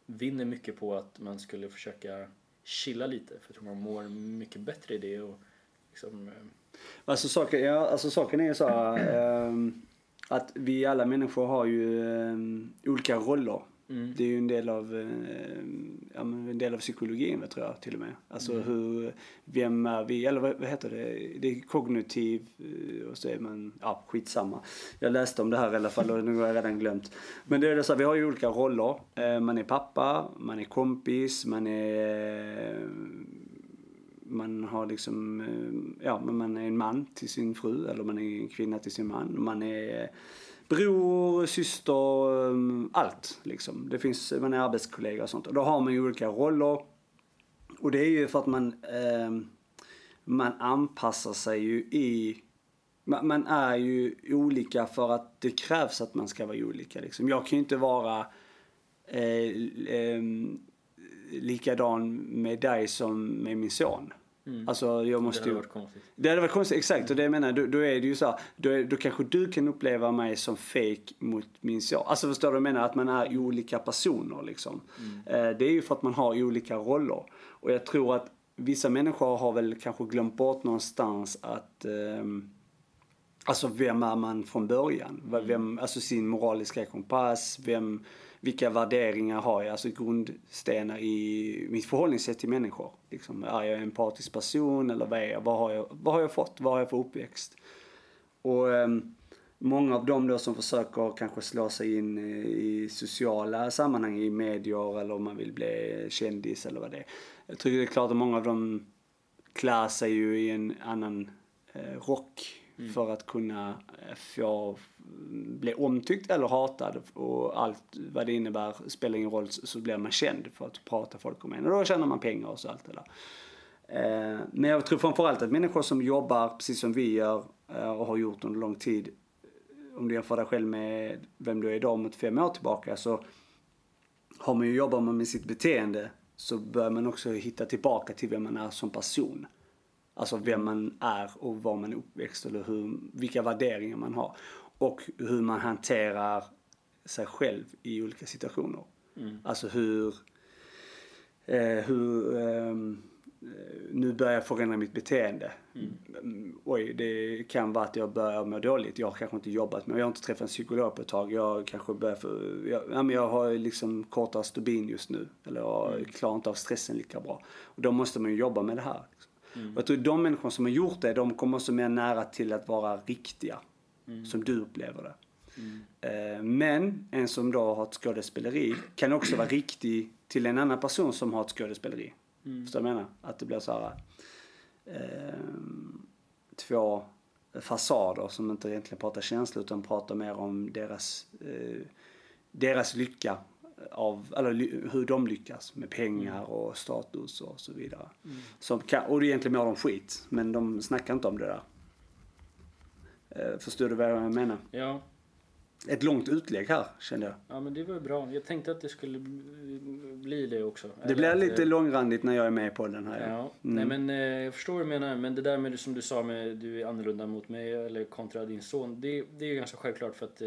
vinner mycket på att man skulle försöka chilla lite för jag tror man mår mycket bättre i det och liksom, eh, Alltså, saken, ja, alltså saken är ju så här, ehm, att vi alla människor har ju ehm, olika roller. mm, Det är ju en del av, ja, men en del av psykologin tror jag till och med. Alltså Mm. hur, vem är vi, eller vad, vad heter det, det är kognitiv eh, och så är man, ja skitsamma. Jag läste om det här i alla fall och nu har jag redan glömt. Men det är det så här, vi har ju olika roller. Eh, Man är pappa, man är kompis, man är man har liksom, eh, ja men man är en man till sin fru eller man är en kvinna till sin man. Man är eh, bror, syster, eh, allt liksom. Det finns, man är arbetskollega och sånt. Och då har man ju olika roller. Och det är ju för att man, eh, man anpassar sig ju i man, man är ju olika för att det krävs att man ska vara olika. Liksom. Jag kan ju inte vara eh, eh, likadan med dig som med min son. Mm. Alltså jag måste det hade ju... varit konstigt. Det hade varit konstigt, exakt. Och det jag menar, då, då är det ju så här, då, är, då kanske du kan uppleva mig som fake mot min son. Alltså förstår du vad jag menar? Att man är olika personer liksom. Eh, det är ju för att man har olika roller. Och jag tror att vissa människor har väl kanske glömt bort någonstans att ehm, Alltså vem är man från början? Va- Vem, alltså sin moraliska kompass, vem, vilka värderingar har jag? Alltså grundstenar i mitt förhållningssätt till människor. Liksom, är jag en empatisk person eller vad är jag? Vad har jag, vad har jag fått? Vad har jag för uppväxt? Och ehm, många av dem då som försöker kanske slå sig in eh, i sociala sammanhang, i medier eller om man vill bli kändis eller vad det är. Jag tycker det är klart att många av dem klär sig ju i en annan eh, rock Mm. för att kunna eh, få mm, bli omtyckt eller hatad och allt vad det innebär spelar ingen roll så blir man känd för att prata folk om en och då tjänar man pengar och så allt det där. Eh, men jag tror framförallt att människor som jobbar precis som vi gör eh, och har gjort under lång tid om du jämför dig själv med vem du är idag mot fem år tillbaka så har man ju jobbat med sitt beteende så bör man också hitta tillbaka till vem man är som person. Alltså vem man är och var man är uppväxt eller hur, vilka värderingar man har. Och hur man hanterar sig själv i olika situationer. Alltså hur, eh, hur ehm, eh, nu börjar jag förändra mitt beteende. Mm, Oj, det kan vara att jag börjar må dåligt. Jag har kanske inte jobbat med, jag har inte träffat en psykolog på ett tag. Jag kanske börjar för, jag, ja, men jag har liksom kortare stubin just nu. Eller jag klarar inte av stressen lika bra. Och då måste man ju jobba med det här. Liksom. Och jag tror de människor som har gjort det, de kommer också mer nära till att vara riktiga. Som du upplever det. Eh, Men en som då har ett skådespeleri kan också vara riktig till en annan person som har ett skådespeleri. Förstår du vad jag menar? Att det blir så här eh, två fasader som inte egentligen pratar känslor utan pratar mer om deras, eh, deras lycka av, eller hur de lyckas med pengar och status och så vidare. Som kan, och det egentligen mår de skit, men de snackar inte om det där. Eh, Förstår du vad jag menar? Ja, Ett långt utlägg här kände jag. ja, men det var bra. Jag tänkte att det skulle bli- det också. Det blir lite eh, långrandigt när jag är med på den här. Ja, Mm. nej men eh, jag förstår vad du menar. Men det där med det som du sa med du är annorlunda mot mig eller kontra din son. Det, det är ju ganska självklart för att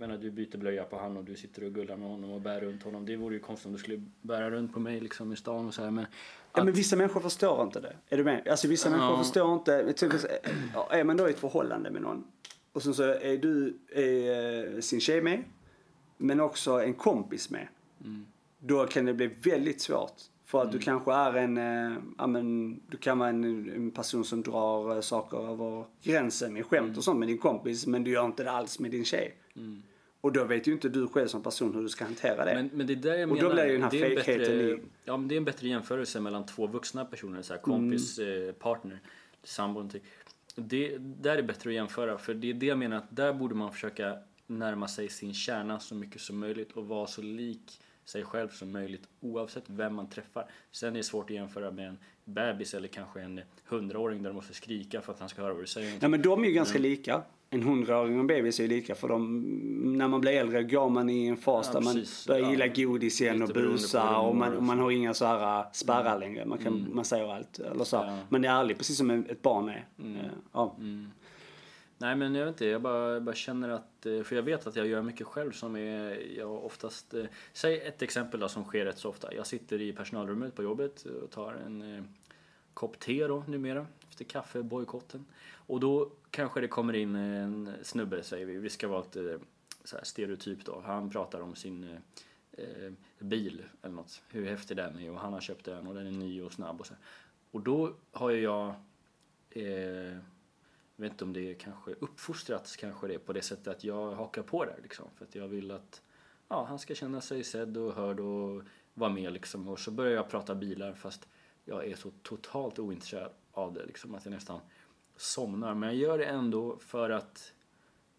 jag menar du byter blöja på han och du sitter och gullar med honom och bär runt honom. Det vore ju konstigt om du skulle bära runt på mig liksom i stan och så här. Men, Ja, att, men vissa människor förstår inte det. Är du med? Alltså vissa Ja. människor förstår inte. Typ, ja, är man då i ett förhållande med någon och sen så är du är, eh, sin tjej med men också en kompis med. Mm. Då kan det bli väldigt svårt. För att du kanske är en, eh, ja men du kan vara en, en person som drar eh, saker över gränsen med skämt och sånt med din kompis men du gör inte det alls med din tjej. Och då vet ju inte du själv som person hur du ska hantera det. men, men det är där jag Och då menar. blir ju den här fejkheten i- Ja men det är en bättre jämförelse mellan två vuxna personer. Så här, kompis, Mm. eh, partner, sambo. någonting. Det, där är bättre att jämföra. För det är det jag menar att där borde man försöka närma sig sin kärna så mycket som möjligt och vara så lik sig själv som möjligt oavsett vem man träffar. Sen är det svårt att jämföra med en bebis eller kanske en hundraåring där du måste skrika för att han ska höra vad du säger. Ja men de är ju ganska lika. En hundraåring och en bebis är ju lika för de, när man blir äldre går man i en fas Ja, där man precis. börjar Ja. gilla godis igen Lite och busa och man, och man har inga så här äh, spärrar längre. Man, kan, man säger allt. Eller så. Ja. Man är ärlig precis som ett barn är. Eh, Ja. Nej men jag vet inte, jag bara, jag bara känner att, eh, för jag vet att jag gör mycket själv som är, jag oftast, eh, säg ett exempel då som sker rätt så ofta. Jag sitter i personalrummet på jobbet och tar en kopp te då numera, efter kaffebojkotten. Och då kanske det kommer in en snubbe säger vi, vi ska vara lite eh, så här stereotyp då. Han pratar om sin eh, eh, bil eller något, hur häftig den är och han har köpt den och den är ny och snabb och så här. Och då har ju jag eh, jag vet inte om det är kanske uppfostrats kanske det på det sättet att jag hakar på där liksom. För att jag vill att ja, han ska känna sig sedd och hörd och vara med liksom. Och så börjar jag prata bilar fast jag är så totalt ointresserad av det liksom att jag nästan somnar. Men jag gör det ändå för att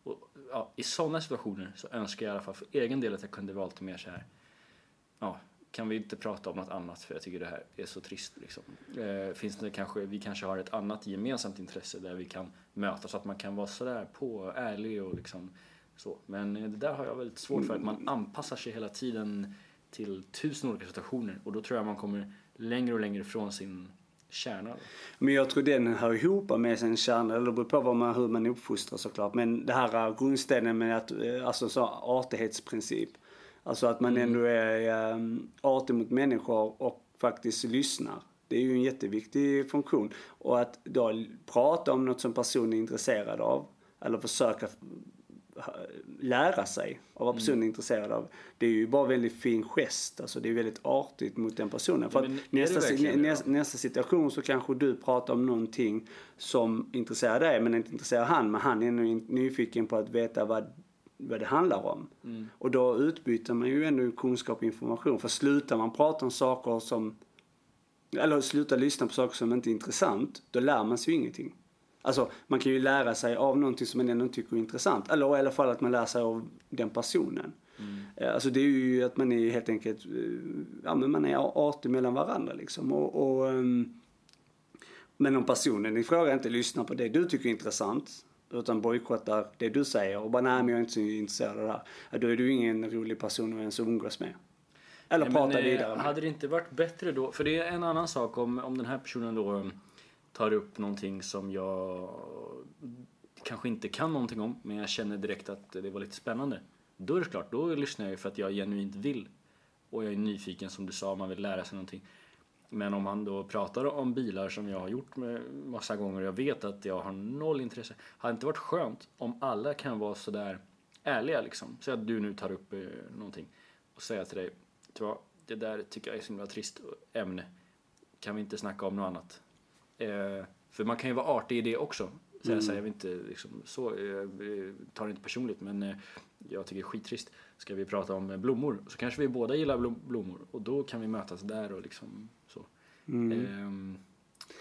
och, ja, i sådana situationer så önskar jag i alla fall för egen del att jag kunde vara lite mer så här ja, kan vi inte prata om något annat för jag tycker det här är så trist. Liksom. Eh, finns det kanske, vi kanske har ett annat gemensamt intresse där vi kan mötas så att man kan vara sådär på, ärlig och liksom så. Men eh, det där har jag väldigt svårt för, att man anpassar sig hela tiden till tusen olika situationer och då tror jag man kommer längre och längre från sin kärna. Men jag tror den hör ihop med sin kärna, eller det beror på vad man, hur man uppfostrar såklart. Men det här grundstenen med att, eh, alltså så artighetsprincip. Alltså att man mm. ändå är um, artig mot människor och faktiskt lyssnar. Det är ju en jätteviktig funktion. Och att då prata om något som personen är intresserad av, eller försöka lära sig av vad personen är mm. intresserad av. Det är ju bara väldigt fin gest. Alltså det är väldigt artigt mot den personen. För att nästa, nästa, nästa, situation så kanske du pratar om någonting som intresserar dig men inte intresserar han. Men han är nyfiken på att veta vad, vad det handlar om. Mm. Och då utbyter man ju ändå kunskap och information. För slutar man prata om saker som eller slutar lyssna på saker som inte är intressant, då lär man sig ju ingenting. Alltså man kan ju lära sig av någonting som man ändå tycker är intressant. Eller i alla fall att man lär sig av den personen. Mm. Eh, alltså det är ju att man är helt enkelt, eh, ja men man är artig mellan varandra liksom. Och, och, ehm, men om personen i fråga inte lyssnar på det du tycker är intressant utan bojkottar det du säger och bara nej men jag är inte så intresserad av det här. Då är du ingen rolig person att ens umgås med. Eller nej, prata men, eh, vidare med. Hade det inte varit bättre då, för det är en annan sak om, om den här personen då tar upp någonting som jag kanske inte kan någonting om men jag känner direkt att det var lite spännande. Då är det klart, då lyssnar jag ju för att jag genuint vill. Och jag är nyfiken som du sa, man vill lära sig någonting. Men om han då pratar om bilar som jag har gjort med massa gånger och jag vet att jag har noll intresse. Hade det inte varit skönt om alla kan vara sådär ärliga liksom. Säg att du nu tar upp eh, någonting och säger till dig, det där tycker jag är så himla trist eh, ämne. Kan vi inte snacka om något annat? Eh, för man kan ju vara artig i det också. Så mm. jag säger inte liksom, så, jag tar det inte personligt men eh, jag tycker det är skittrist. Ska vi prata om blommor så kanske vi båda gillar blommor och då kan vi mötas där och liksom så. Mm. Eh,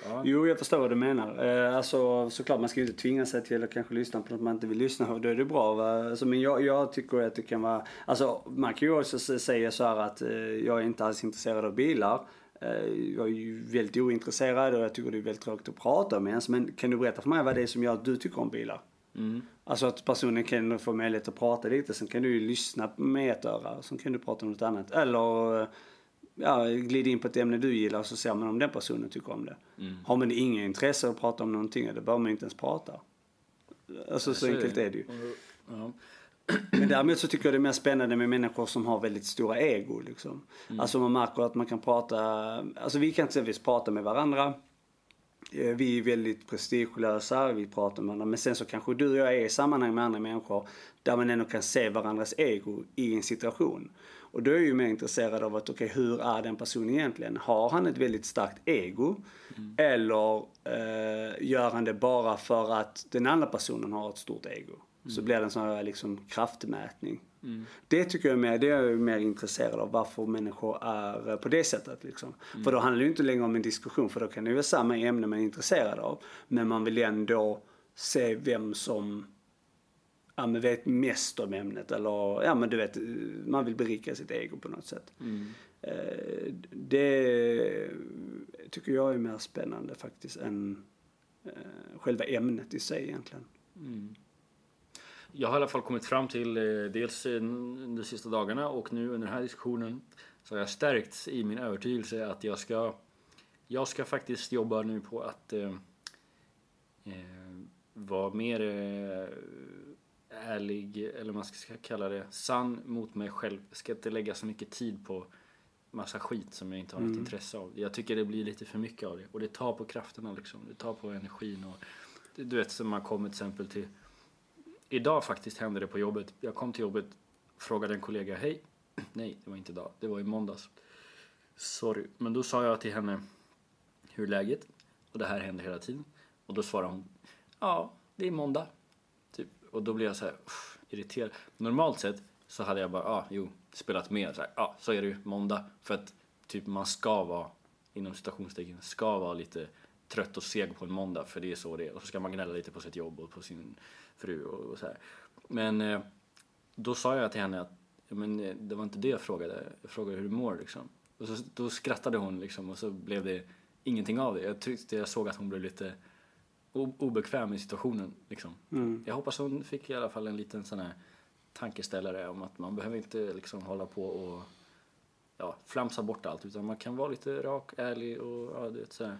Ja. Jo, jag förstår vad du menar. Eh, alltså, såklart, man ska ju inte tvinga sig till att kanske lyssna på något man inte vill lyssna på. Då är det bra. Va? Alltså, men jag, jag tycker att det kan vara... Alltså, man kan ju också säga så här att eh, jag är inte alls intresserad av bilar. Eh, jag är ju väldigt ointresserad och jag tycker det är väldigt tråkigt att prata med ens. Men kan du berätta för mig vad det är som gör att du tycker om bilar? Mm. Alltså att personen kan få möjlighet att prata lite, sen kan du ju lyssna med ett öra, sen kan du prata om något annat. Eller ja, glida in på ett ämne du gillar och så ser man om den personen tycker om det. Mm. Har man inget intresse att prata om någonting, då behöver man inte ens prata. Alltså så, så enkelt är det ju. Ja. Men däremot så tycker jag det är mer spännande med människor som har väldigt stora ego liksom. Mm. Alltså man märker att man kan prata, alltså vi kan exempelvis prata med varandra. Eh, vi är väldigt prestigelösa, vi pratar med varandra. Men sen så kanske du och jag är i sammanhang med andra människor där man ändå kan se varandras ego i en situation. Och då är jag ju mer intresserad av att, okej okay, hur är den personen egentligen? Har han ett väldigt starkt ego? Mm. Eller eh, gör han det bara för att den andra personen har ett stort ego? Så blir det en sån här liksom kraftmätning. Mm. Det tycker jag är mer, det är jag mer intresserad av varför människor är på det sättet liksom. Mm. För då handlar det ju inte längre om en diskussion för då kan det vara samma ämne man är intresserad av. Men man vill ändå se vem som ja, men vet mest om ämnet eller ja men du vet, man vill berika sitt ego på något sätt. Mm. Eh, det tycker jag är mer spännande faktiskt än eh, själva ämnet i sig egentligen. Mm jag har i alla fall kommit fram till, eh, dels de sista dagarna och nu under den här diskussionen, så har jag stärkts i min övertygelse att jag ska, jag ska faktiskt jobba nu på att eh, eh, vara mer eh, ärlig, eller man ska kalla det, sann mot mig själv. Jag ska inte lägga så mycket tid på massa skit som jag inte har mm. något intresse av. Jag tycker det blir lite för mycket av det och det tar på krafterna liksom. Det tar på energin och du vet som man kommer till exempel till Idag faktiskt hände det på jobbet. Jag kom till jobbet, frågade en kollega, hej. Nej, det var inte idag, det var i måndags. Sorry, men då sa jag till henne, hur är läget? Och det här händer hela tiden. Och då svarade hon, ja, det är måndag. Typ. Och då blev jag så här, uff, irriterad. Normalt sett så hade jag bara, ja, ah, jo, spelat med. Så här, ah, så är det ju måndag. För att typ man ska vara, inom citationstecken, ska vara lite trött och seg på en måndag för det är så det är. Och så ska man gnälla lite på sitt jobb och på sin fru och, och så här. Men eh, då sa jag till henne att men, eh, det var inte det jag frågade. Jag frågade hur du mår liksom. Och så, då skrattade hon liksom och så blev det ingenting av det. Jag tyckte jag såg att hon blev lite obekväm i situationen liksom. Mm. Jag hoppas hon fick i alla fall en liten sån här tankeställare om att man behöver inte liksom hålla på och ja, flamsa bort allt utan man kan vara lite rak, ärlig och ja, du vet så här.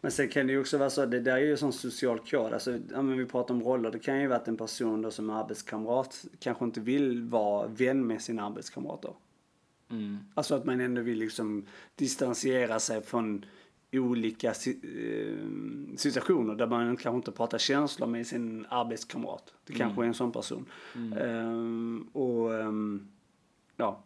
Men sen kan det ju också vara så, det där är ju sån social kod. Alltså, ja, men vi pratar om roller. Det kan ju vara att en person då som är arbetskamrat kanske inte vill vara vän med sina arbetskamrater. Mm. Alltså att man ändå vill liksom distansera sig från olika eh, situationer där man kanske inte pratar känslor med sin arbetskamrat. Det kanske är en sån person. Ehm, och ehm, ja,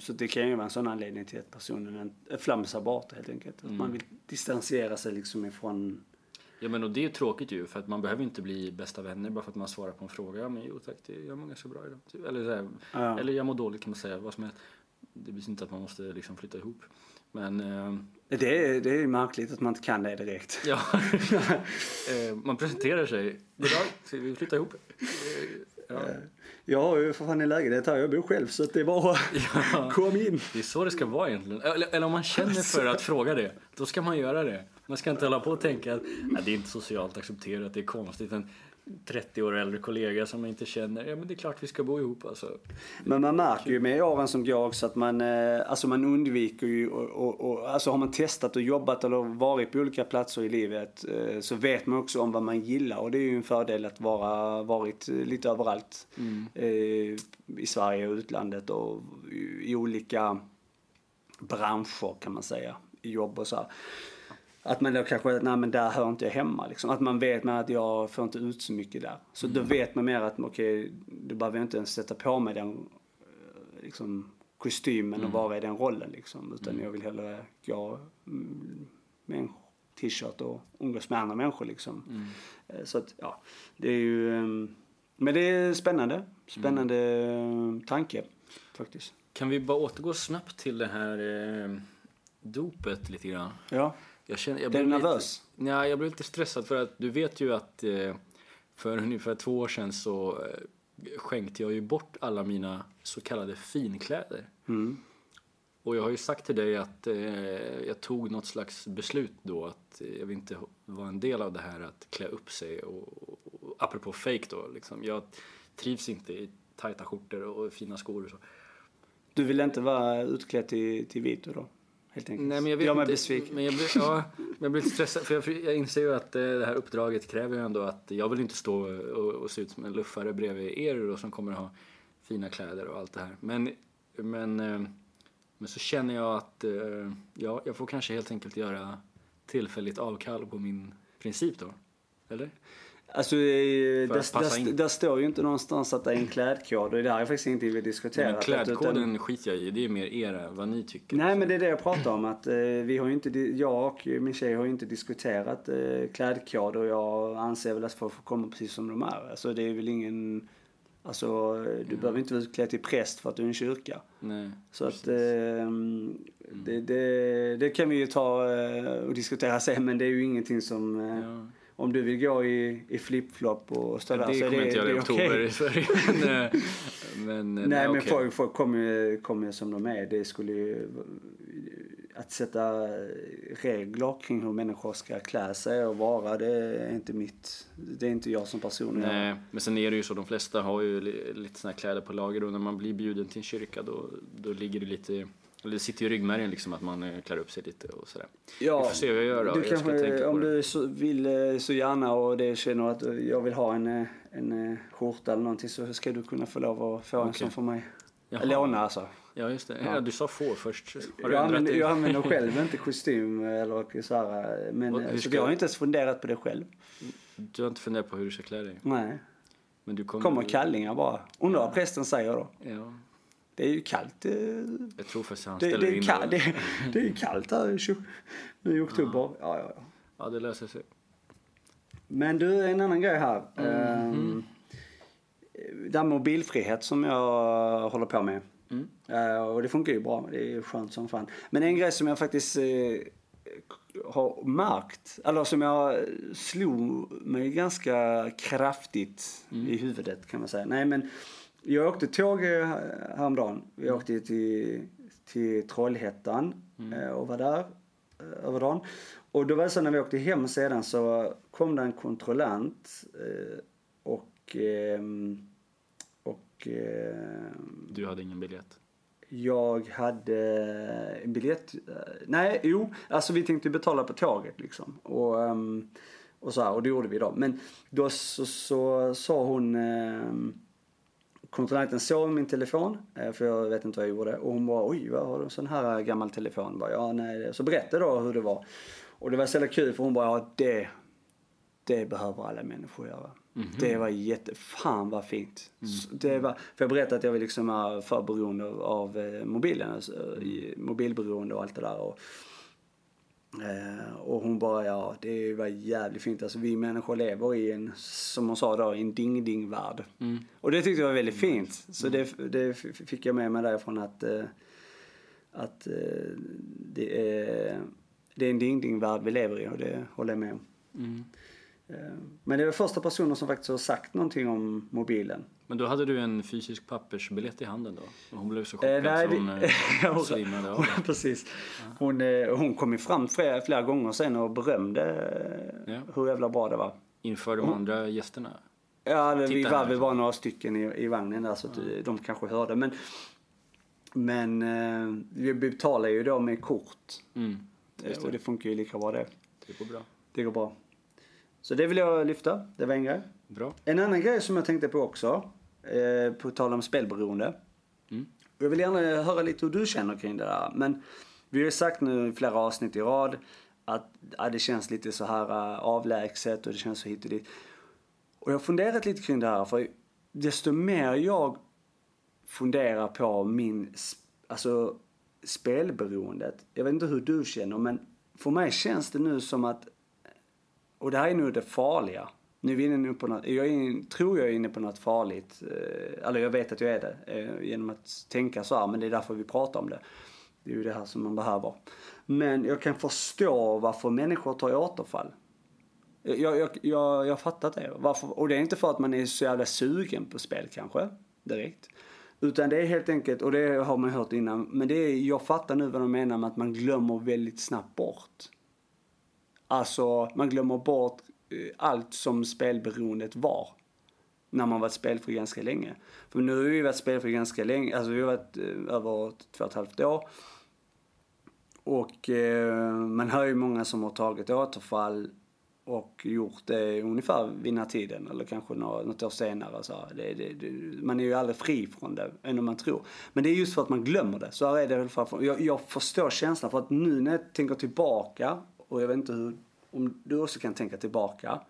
så det kan ju vara en sån anledning till att personen är flamsar bort helt enkelt. Att man vill distansera sig liksom ifrån Ja men och det är ju tråkigt ju för att man behöver inte bli bästa vänner bara för att man svarar på en fråga. Ja men jo tack, det, jag mår ganska bra idag. Typ. Eller, så här, Ja. eller jag mår dåligt kan man säga, vad som helst. Det betyder inte att man måste liksom flytta ihop. Men eh, Det är, det är ju märkligt att man inte kan det direkt. ja, Eh, man presenterar sig. Goddag, ska vi flytta ihop? Eh, Ja. Jag har ju för fan en lägenhet här, jag bor själv så att det är bara Ja. kom in. Det är så det ska vara egentligen. Eller, eller om man känner för att fråga det, då ska man göra det. Man ska inte hålla på och tänka att "Nej, det är inte socialt accepterat, det är konstigt. En 30 år äldre kollega som man inte känner, ja men det är klart vi ska bo ihop alltså. Men man märker ju med åren som går också att man, eh, alltså man undviker ju och, och, och alltså har man testat och jobbat eller varit på olika platser i livet eh, så vet man också om vad man gillar och det är ju en fördel att vara, varit lite överallt. Eh, I Sverige och utlandet och i, i olika branscher kan man säga, i jobb och så här. Att man då kanske, nej men där hör inte jag hemma liksom. Att man vet med att jag får inte ut så mycket där. Så då vet man mer att okej, då behöver jag inte ens sätta på mig den eh, liksom, kostymen och vara i den rollen liksom. Utan jag vill hellre gå mm, med en t-shirt och umgås med andra människor liksom. Eh, Så att, ja, det är ju, ehm, men det är spännande. Spännande eh, tanke faktiskt. Kan vi bara återgå snabbt till det här eh, dopet lite grann? Ja, Jag känner, jag Blev du nervös? Lite, nej, jag blev lite stressad för att du vet ju att eh, för ungefär två år sedan så eh, skänkte jag ju bort alla mina så kallade finkläder. mm. Och jag har ju sagt till dig att eh, jag tog något slags beslut då att eh, jag vill inte vara en del av det här att klä upp sig och, och, och apropå fake då liksom. Jag trivs inte i tajta skjortor och fina skor och så. Du vill inte vara utklädd till, till Vito då? Helt enkelt. Nej men jag vet mig inte. besviken. Men jag blir, ja, men jag blir lite stressad för jag, jag inser ju att eh, det här uppdraget kräver ju ändå att jag vill inte stå och, och se ut som en luffare bredvid er då som kommer ha fina kläder och allt det här. Men, men, eh, men så känner jag att eh, ja, jag får kanske helt enkelt göra tillfälligt avkall på min princip då. Eller? Alltså, eh, där, står ju inte någonstans att det är en klädkod och det här är faktiskt ingenting vi diskuterat. Men klädkoden skiter jag i. Det är mer era, vad ni tycker. Nej men det är det jag pratar om att eh, vi har ju inte, jag och min tjej har ju inte diskuterat eh, klädkod och jag anser väl att folk får komma precis som de är. Alltså det är väl ingen, alltså du behöver inte vara utklädd till präst för att du är en kyrka. Nej. Så att eh, det, det, det kan vi ju ta eh, och diskutera sen men det är ju ingenting som eh, Ja. Om du vill gå i, i flip-flop och stå där Det så är kommer det, inte göra i oktober okej. i Sverige. Men, eh, men, eh, Nej men okej. folk, folk kommer ju som de är. Det skulle ju... Att sätta regler kring hur människor ska klä sig och vara, det är inte mitt... Det är inte jag som person. Nej, men sen är det ju så, de flesta har ju li- lite här kläder på lager och när man blir bjuden till en kyrka då, då ligger det lite, det sitter ju i ryggmärgen liksom att man eh, klär upp sig lite och sådär. Ja, Vi får se vad jag gör då. Du Jag kanske, om du så, vill eh, så gärna och det känner att eh, jag vill ha en, en skjorta eller någonting så ska du kunna få lov att få en Okej. sån för mig. Jaha. Låna alltså. Ja, just det. Ja. Ja. du sa få först. Har Jag använder, jag använder själv inte kostym eller så här, men Och så jag har inte ens funderat på det själv. Du har inte funderat på hur du ska klä dig? Nej. Men du kommer... Kommer kallingar bara. Undrar vad prästen säger då. Ja, Det är ju kallt. eh, jag tror faktiskt han Det, det, är, in kall, det. det, är kallt här nu i oktober. Ja, ja, ja. Ja, det löser sig. Men du, en annan grej här. Mhm. Ehm, det här med mobilfrihet som jag håller på med. Mm. Eh, och det funkar ju bra. Det är skönt som fan. Men en grej som jag faktiskt eh, har märkt, eller som jag slog mig ganska kraftigt Mm. i huvudet kan man säga. Nej men jag åkte tåg eh, häromdagen. Vi åkte till, till Trollhättan eh, och var där eh, över dagen. Och då var det så när vi åkte hem sedan så kom det en kontrollant och, ehm, och ehm, Du hade ingen biljett? jag hade en biljett. Nej, jo, alltså vi tänkte betala på tåget liksom. Och, ehm, och så här, och det gjorde vi då. Men då så, så sa hon, kontrollanten såg min telefon, eh, för jag vet inte vad jag gjorde. Och hon bara, oj, vad har du en sån här gammal telefon? Bara, ja, nej. Så berättade då hur det var. Och det var så jävla kul för hon bara, ja det, det behöver alla människor göra. Det var jätte, fan vad fint. Så Det var, för jag berättade att jag liksom är för beroende av, av eh, mobilen, alltså, mobilberoende och allt det där. Och, eh, och hon bara, ja det var jävligt fint. Alltså vi människor lever i en, som hon sa då, i en ding-ding-värld. Och det tyckte jag var väldigt fint. Så det, det f- fick jag med mig därifrån att, eh, att eh, det, är, det är en ding-ding-värld vi lever i och det håller jag med om. Mm. Eh, Men det är första personen som faktiskt har sagt någonting om mobilen. Men då hade du en fysisk pappersbiljett i handen då? Hon blev så chockad Eh, nej, så hon det- eh, svimmade av. Hon, precis. Hon, eh, hon kom ju fram flera, flera gånger sen och berömde eh, Ja. hur jävla bra det var. Inför de andra gästerna? Ja, det, vi Titta var väl liksom. bara några stycken i, i vagnen där så att de kanske hörde. Men, men eh, vi betalar ju då med kort. Mm. Eh, Och det funkar ju lika bra det. Det går bra. Det går bra. Så det vill jag lyfta. Det var en grej. Bra. En annan grej som jag tänkte på också, eh, på tal om spelberoende. Mm. Jag vill gärna höra lite hur du känner kring det där. Men vi har ju sagt nu i flera avsnitt i rad att ja, det känns lite så här uh, avlägset och det känns så hit och dit. Och jag har funderat lite kring det här för desto mer jag funderar på min, alltså spelberoendet. Jag vet inte hur du känner men för mig känns det nu som att och det här är nu det farliga. Nu är vi inne på något, jag är, in- tror jag är inne på något farligt. Eh, eller jag vet att jag är det. Eh, genom att tänka så här, men det är därför vi pratar om det. Det är ju det här som man behöver. Men jag kan förstå varför människor tar återfall. Jag, jag, jag, jag har fattat det. Varför, och det är inte för att man är så jävla sugen på spel kanske, direkt. Utan det är helt enkelt, och det har man hört innan, men det är, jag fattar nu vad de menar med att man glömmer väldigt snabbt bort. Alltså, man glömmer bort eh, allt som spelberoendet var. När man varit spelfri ganska länge. För nu har vi varit spelfri ganska länge, alltså vi har varit eh, över två och ett halvt år. Och eh, man hör ju många som har tagit återfall och gjort det ungefär vid den här tiden eller kanske något år senare. Så det, det, det, man är ju aldrig fri från det än om man tror. Men det är just för att man glömmer det. Så här är det i alla fall. Jag, jag förstår känslan för att nu när jag tänker tillbaka och jag vet inte hur, om du också kan tänka tillbaka.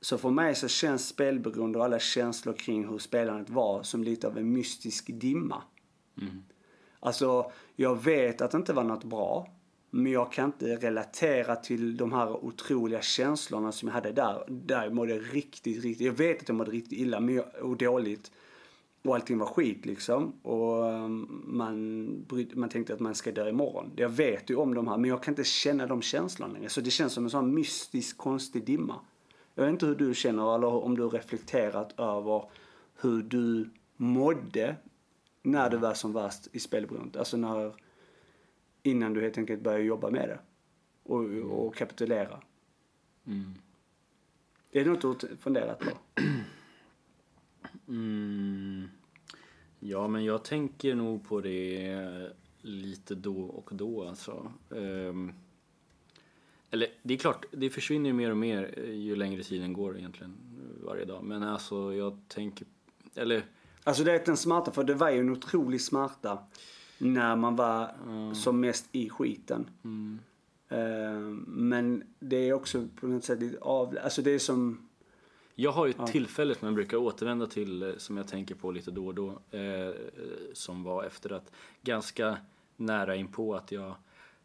Så för mig så känns spelberoende och alla känslor kring hur spelandet var som lite av en mystisk dimma. Alltså, jag vet att det inte var något bra. Men jag kan inte relatera till de här otroliga känslorna som jag hade där. Där jag mådde riktigt, riktigt, jag vet att jag mådde riktigt illa men jag, och dåligt. Och allting var skit liksom. Och um, man, man tänkte att man ska dö imorgon. Jag vet ju om de här men jag kan inte känna de känslorna längre. Så det känns som en sån mystisk, konstig dimma. Jag vet inte hur du känner eller om du har reflekterat över hur du mådde när det var som värst i spelberoendet. Alltså när, innan du helt enkelt började jobba med det. Och, och kapitulera. Mm. Är det något du har funderat på? Mm. Ja, men jag tänker nog på det lite då och då alltså. Ehm, eller det är klart, det försvinner ju mer och mer eh, ju längre tiden går egentligen eh, varje dag. Men alltså jag tänker, eller Alltså det är en smärta, för det var ju en otrolig smärta när man var som mest i skiten. Eh, men det är också på något sätt lite av, alltså det är som, Jag har ju ett tillfälle som jag brukar återvända till eh, som jag tänker på lite då och då. Eh, som var efter att ganska nära in på att jag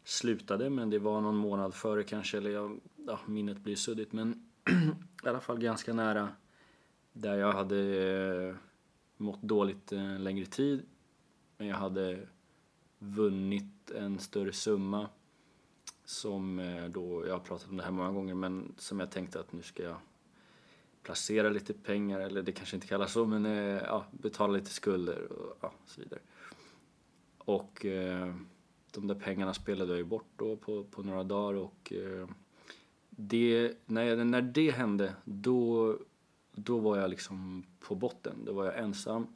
slutade men det var någon månad före kanske eller jag, ja, minnet blir suddigt men i alla fall ganska nära där jag hade eh, mått dåligt en längre tid men jag hade vunnit en större summa som eh, då, jag har pratat om det här många gånger men som jag tänkte att nu ska jag placera lite pengar, eller det kanske inte kallas så, men eh, ja, betala lite skulder och ja, så vidare. Och eh, de där pengarna spelade jag ju bort då på, på några dagar och eh, det, när, jag, när det hände då, då var jag liksom på botten. Då var jag ensam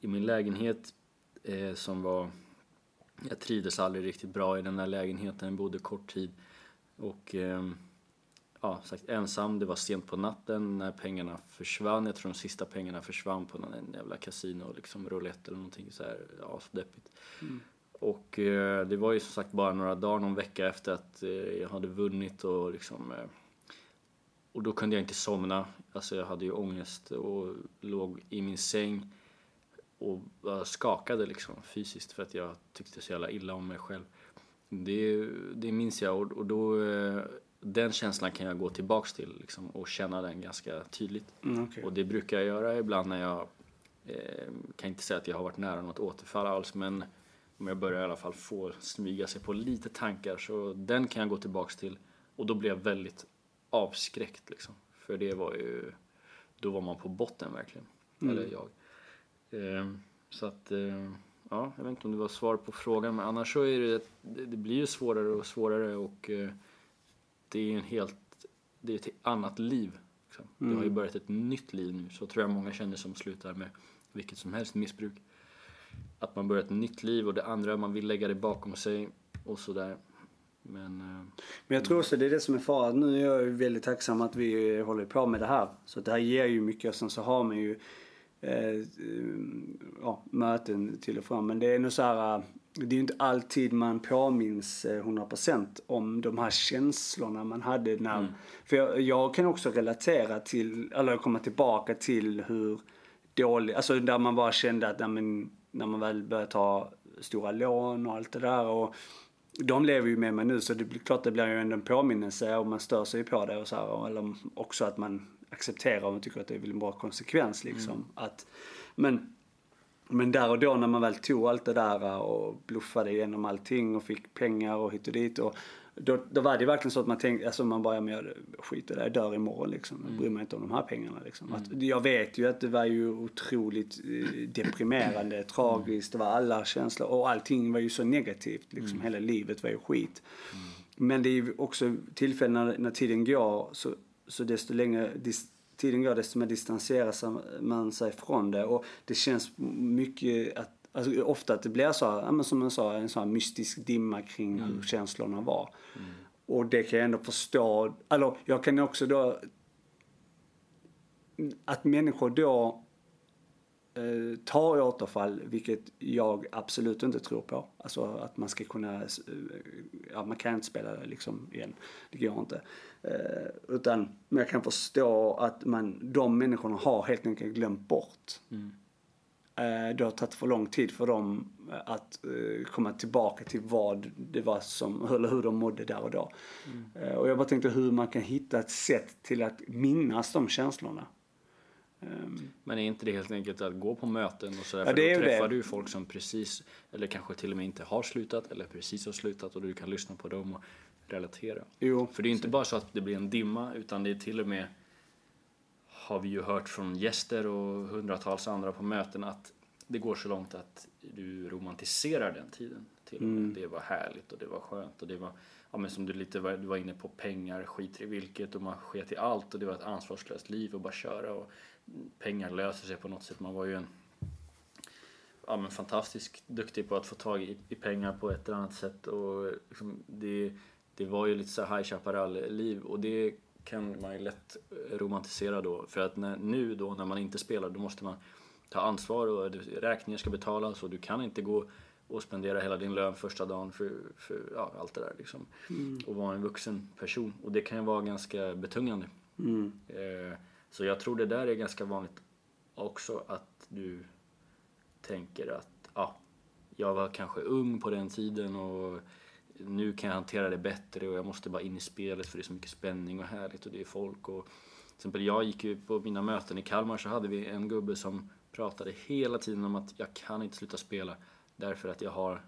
i min lägenhet eh, som var... Jag trivdes aldrig riktigt bra i den där lägenheten, jag bodde kort tid. Och eh, ja, sagt ensam, det var sent på natten när pengarna försvann. Jag tror de sista pengarna försvann på någon jävla kasino, liksom roulette eller någonting så här asdeppigt. Mm. Och eh, det var ju som sagt bara några dagar, någon vecka efter att eh, jag hade vunnit och liksom eh, och då kunde jag inte somna. Alltså jag hade ju ångest och låg i min säng och skakade liksom fysiskt för att jag tyckte så jävla illa om mig själv. Det, det minns jag och, och då eh, den känslan kan jag gå tillbaks till liksom, och känna den ganska tydligt. Mm, okay. Och det brukar jag göra ibland när jag eh, kan inte säga att jag har varit nära något återfall alls men om jag börjar i alla fall få smyga sig på lite tankar så den kan jag gå tillbaks till och då blir jag väldigt avskräckt liksom. För det var ju, då var man på botten verkligen. Mm. Eller jag. Eh, så att, eh, ja, jag vet inte om det var svar på frågan men annars så är det, det blir ju svårare och svårare och eh, det är en helt, det är ett annat liv. Liksom. Mm. Det har ju mm. börjat ett nytt liv nu, så tror jag många känner som slutar med vilket som helst missbruk. Att man börjar ett nytt liv och det andra, man vill lägga det bakom sig och sådär. Men, men jag tror också det är det som är faran. Nu är jag ju väldigt tacksam att vi håller på med det här. Så det här ger ju mycket och sen så har man ju eh, ja, möten till och från. Men det är nog så här, det är inte alltid man påminns 100% eh, om de här känslorna man hade när, mm. för jag, jag, kan också relatera till, eller komma tillbaka till hur dålig, alltså där man bara kände att, när man, när man väl började ta stora lån och allt det där och de lever ju med mig nu så det blir klart det blir ju ändå en påminnelse och man stör sig på det och så här, eller också att man accepterar och tycker att det är en bra konsekvens liksom. Mm. Att, men, men där och då när man väl tog allt det där och bluffade igenom allting och fick pengar och hit och dit och då, då var det verkligen så att man tänkte, alltså man bara, ja, men jag skiter i det, jag dör imorgon liksom. Jag bryr mig inte om de här pengarna liksom. Mm. Att, jag vet ju att det var ju otroligt eh, deprimerande, mm. tragiskt, det var alla känslor och allting var ju så negativt liksom. Mm. Hela livet var ju skit. Mm. Men det är ju också tillfällen när, när tiden går så, så desto längre dis, tiden går desto mer distanserar man sig från det och det känns mycket att Alltså, ofta att det blir så, ja, som jag sa, en sån här mystisk dimma kring mm. hur känslorna var. Mm. Och det kan jag ändå förstå. Eller jag kan också då... Att människor då eh, tar återfall, vilket jag absolut inte tror på. Alltså att man ska kunna, eh, ja man kan inte spela liksom igen. Det går inte. Eh, utan, men jag kan förstå att man, de människorna har helt enkelt glömt bort. Mm Eh, det har tagit för lång tid för dem eh, att komma tillbaka till vad det var som, eller hur de mådde där och då. Mm. Och jag bara tänkte hur man kan hitta ett sätt till att minnas de känslorna. Ehm. Men är inte det helt enkelt att gå på möten och sådär? Ja, för då träffar det. du folk som precis, eller kanske till och med inte har slutat eller precis har slutat och du kan lyssna på dem och relatera. Jo, för det är inte bara så att det blir en dimma utan det är till och med har vi ju hört från gäster och hundratals andra på möten att det går så långt att du romantiserar den tiden. Till mm. Det var härligt och det var skönt och det var, ja men som du lite var, du var inne på, pengar skiter i vilket och man sket i allt och det var ett ansvarslöst liv att bara köra och pengar löser sig på något sätt. Man var ju en ja, men fantastiskt duktig på att få tag i, i pengar på ett eller annat sätt och liksom det, det var ju lite så High Chaparral-liv och det kan man ju lätt romantisera då. För att när, nu då när man inte spelar då måste man ta ansvar och räkningar ska betalas och du kan inte gå och spendera hela din lön första dagen för, för ja, allt det där liksom. Mm. Och vara en vuxen person. Och det kan ju vara ganska betungande. Mm. Eh, så jag tror det där är ganska vanligt också att du tänker att ja, jag var kanske ung på den tiden och nu kan jag hantera det bättre och jag måste bara in i spelet för det är så mycket spänning och härligt och det är folk och till exempel jag gick ju på mina möten i Kalmar så hade vi en gubbe som pratade hela tiden om att jag kan inte sluta spela därför att jag har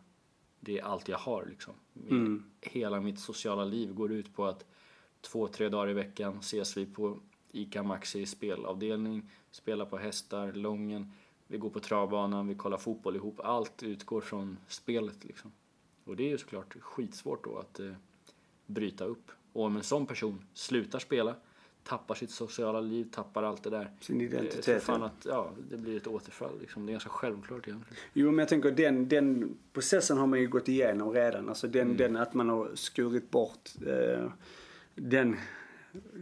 det är allt jag har liksom. Mm. Hela mitt sociala liv går ut på att två, tre dagar i veckan ses vi på ICA Maxi spelavdelning, spelar på hästar, Lången, vi går på travbanan, vi kollar fotboll ihop. Allt utgår från spelet liksom. Och det är ju såklart skitsvårt då att eh, bryta upp. Och om en sån person slutar spela, tappar sitt sociala liv, tappar allt det där. Sin eh, identitet. fan att ja, det blir ett återfall liksom. Det är ganska självklart egentligen. Jo, men jag tänker den, den processen har man ju gått igenom redan. Alltså den, Mm. den att man har skurit bort eh, den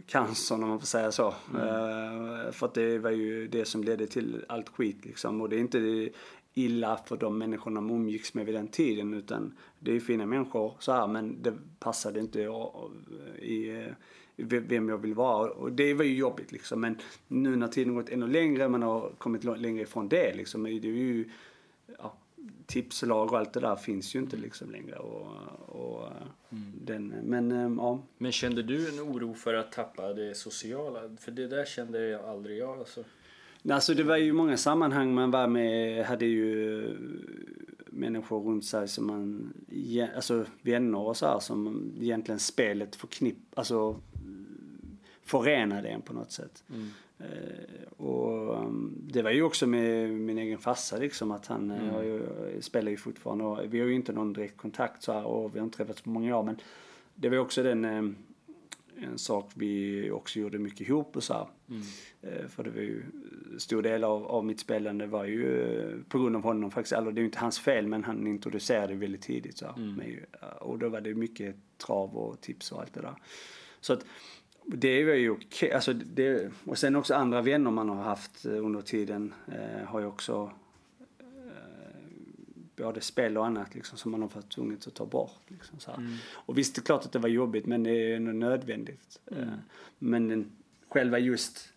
cancern om man får säga så. Mm. Eh, för att det var ju det som ledde till allt skit liksom. Och det är inte illa för de människorna man umgicks med vid den tiden utan det är fina människor så här men det passade inte jag i eh, vem jag vill vara. Och det var ju jobbigt liksom. Men nu när tiden gått ännu längre, man har kommit längre ifrån det liksom. Det är ju, ja, tipslag och allt det där finns ju inte liksom längre. Och, och den, men eh, ja. Men kände du en oro för att tappa det sociala? För det där kände jag aldrig jag alltså. Alltså det var ju många sammanhang man var med, hade ju människor runt sig som man, alltså vänner och så här som egentligen spelet förknipp, alltså förenade en på något sätt. Eh, och um, det var ju också med min egen farsa liksom att han mm. har ju, spelar ju fortfarande och vi har ju inte någon direkt kontakt så här och vi har inte träffats på många år men det var också den eh, en sak vi också gjorde mycket ihop och så här. Eh, För det var ju, stor del av, av mitt spelande var ju eh, på grund av honom faktiskt, eller det är ju inte hans fel men han introducerade väldigt tidigt så här, med, och då var det mycket trav och tips och allt det där. Så att det var ju okej, alltså det, och sen också andra vänner man har haft eh, under tiden eh, har ju också eh, både spel och annat liksom, som man har varit tvungen att ta bort. Liksom, så här. Och visst, det är klart att det var jobbigt men det är ändå nödvändigt. Eh, men den, själva just,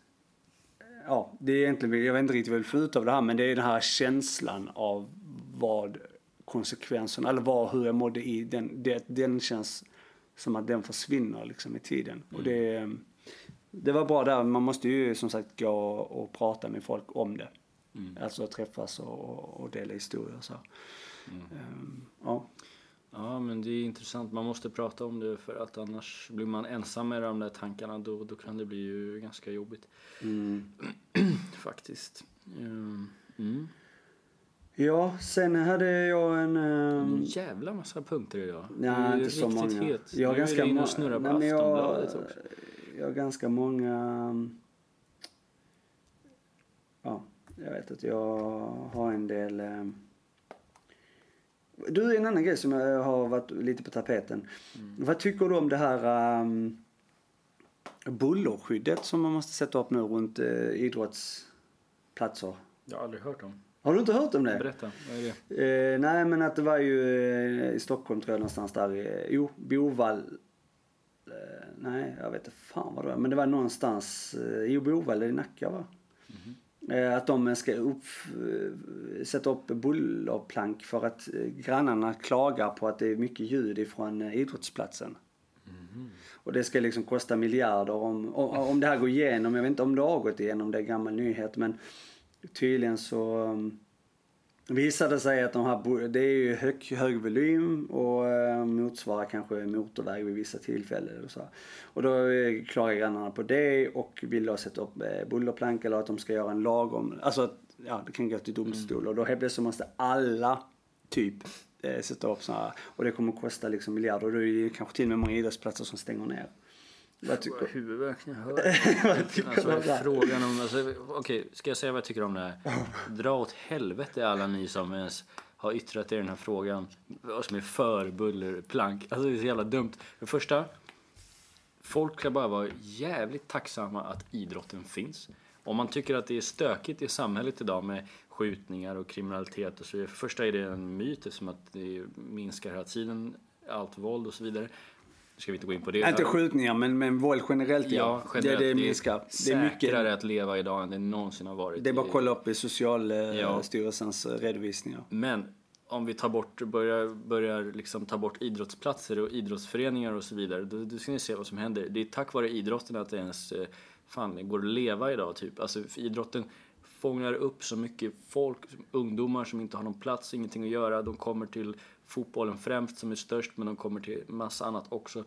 ja, det är egentligen, jag vet inte riktigt vad jag vill få ut av det här men det är den här känslan av vad konsekvenserna, eller vad, hur jag mådde i den, det, den känns som att den försvinner liksom i tiden. Och det, det var bra där, man måste ju som sagt gå och prata med folk om det. Alltså träffas och, och dela historier så. Ehm, ja. Ja, men det är intressant. Man måste prata om det för att annars blir man ensam med de där tankarna. Då, då kan det bli ju ganska jobbigt. Mm. Faktiskt. Ehm, Mm. ja, sen hade jag en... ehm, En jävla massa punkter idag. Nej, inte så många. Het. Jag har nu är ganska du inne må- och snurrar på Nej, jag- också. Jag har ganska många... Ja, jag vet att jag har en del... eh, Du, en annan grej som jag har varit lite på tapeten. Mm. Vad tycker du om det här um, bullerskyddet som man måste sätta upp nu runt uh, idrottsplatser? Jag har aldrig hört om. Har du inte hört om det? Berätta, vad är det? Eh, nej men att det var ju eh, i Stockholm tror jag någonstans där. Eh, jo, Bovall. Eh, nej, jag vet inte fan vad det var. Men det var någonstans. Eh, jo, Bovall i Nacka va? Eh, att de ska upp, eh, sätta upp bullerplank för att eh, grannarna klagar på att det är mycket ljud ifrån eh, idrottsplatsen. Och det ska liksom kosta miljarder om, om, om det här går igenom. Jag vet inte om det har gått igenom, det är gammal nyhet. Men tydligen så um, visade sig att de här, det är ju hög, hög volym och eh, motsvarar kanske motorväg vid vissa tillfällen. Och, så. och då eh, klagar grannarna på det och vill då sätta upp eh, bullerplank eller att de ska göra en lag om, alltså att, ja det kan gå till domstol och då helt plötsligt måste alla typ eh, sätta upp sådana och det kommer att kosta liksom miljarder och då är det kanske till och med många idrottsplatser som stänger ner. Vad tycker Vad huvudvärk när jag hör du alltså, frågan om, alltså, okej, ska jag säga vad jag tycker om det här? Dra åt helvete alla ni som ens har yttrat er i den här frågan, som är för bullerplank. Alltså det är så jävla dumt. För det första, folk ska bara vara jävligt tacksamma att idrotten finns. Om man tycker att det är stökigt i samhället idag med skjutningar och kriminalitet och så vidare. För första är det en myt eftersom att det minskar hela tiden, allt våld och så vidare. Ska vi inte gå in på det. Inte skjutningar men, men våld generellt ja. Ja, generellt. Det, det minskar. Det är mycket. säkrare att leva idag än det någonsin har varit. Det är bara att kolla upp i Socialstyrelsens Ja. eh, redovisningar. Men om vi tar bort, börjar, börjar liksom ta bort idrottsplatser och idrottsföreningar och så vidare. Då, då ska ni se vad som händer. Det är tack vare idrotten att det ens eh, fan, går att leva idag typ. Alltså idrotten fångar upp så mycket folk, ungdomar som inte har någon plats, ingenting att göra. De kommer till fotbollen främst som är störst men de kommer till massa annat också.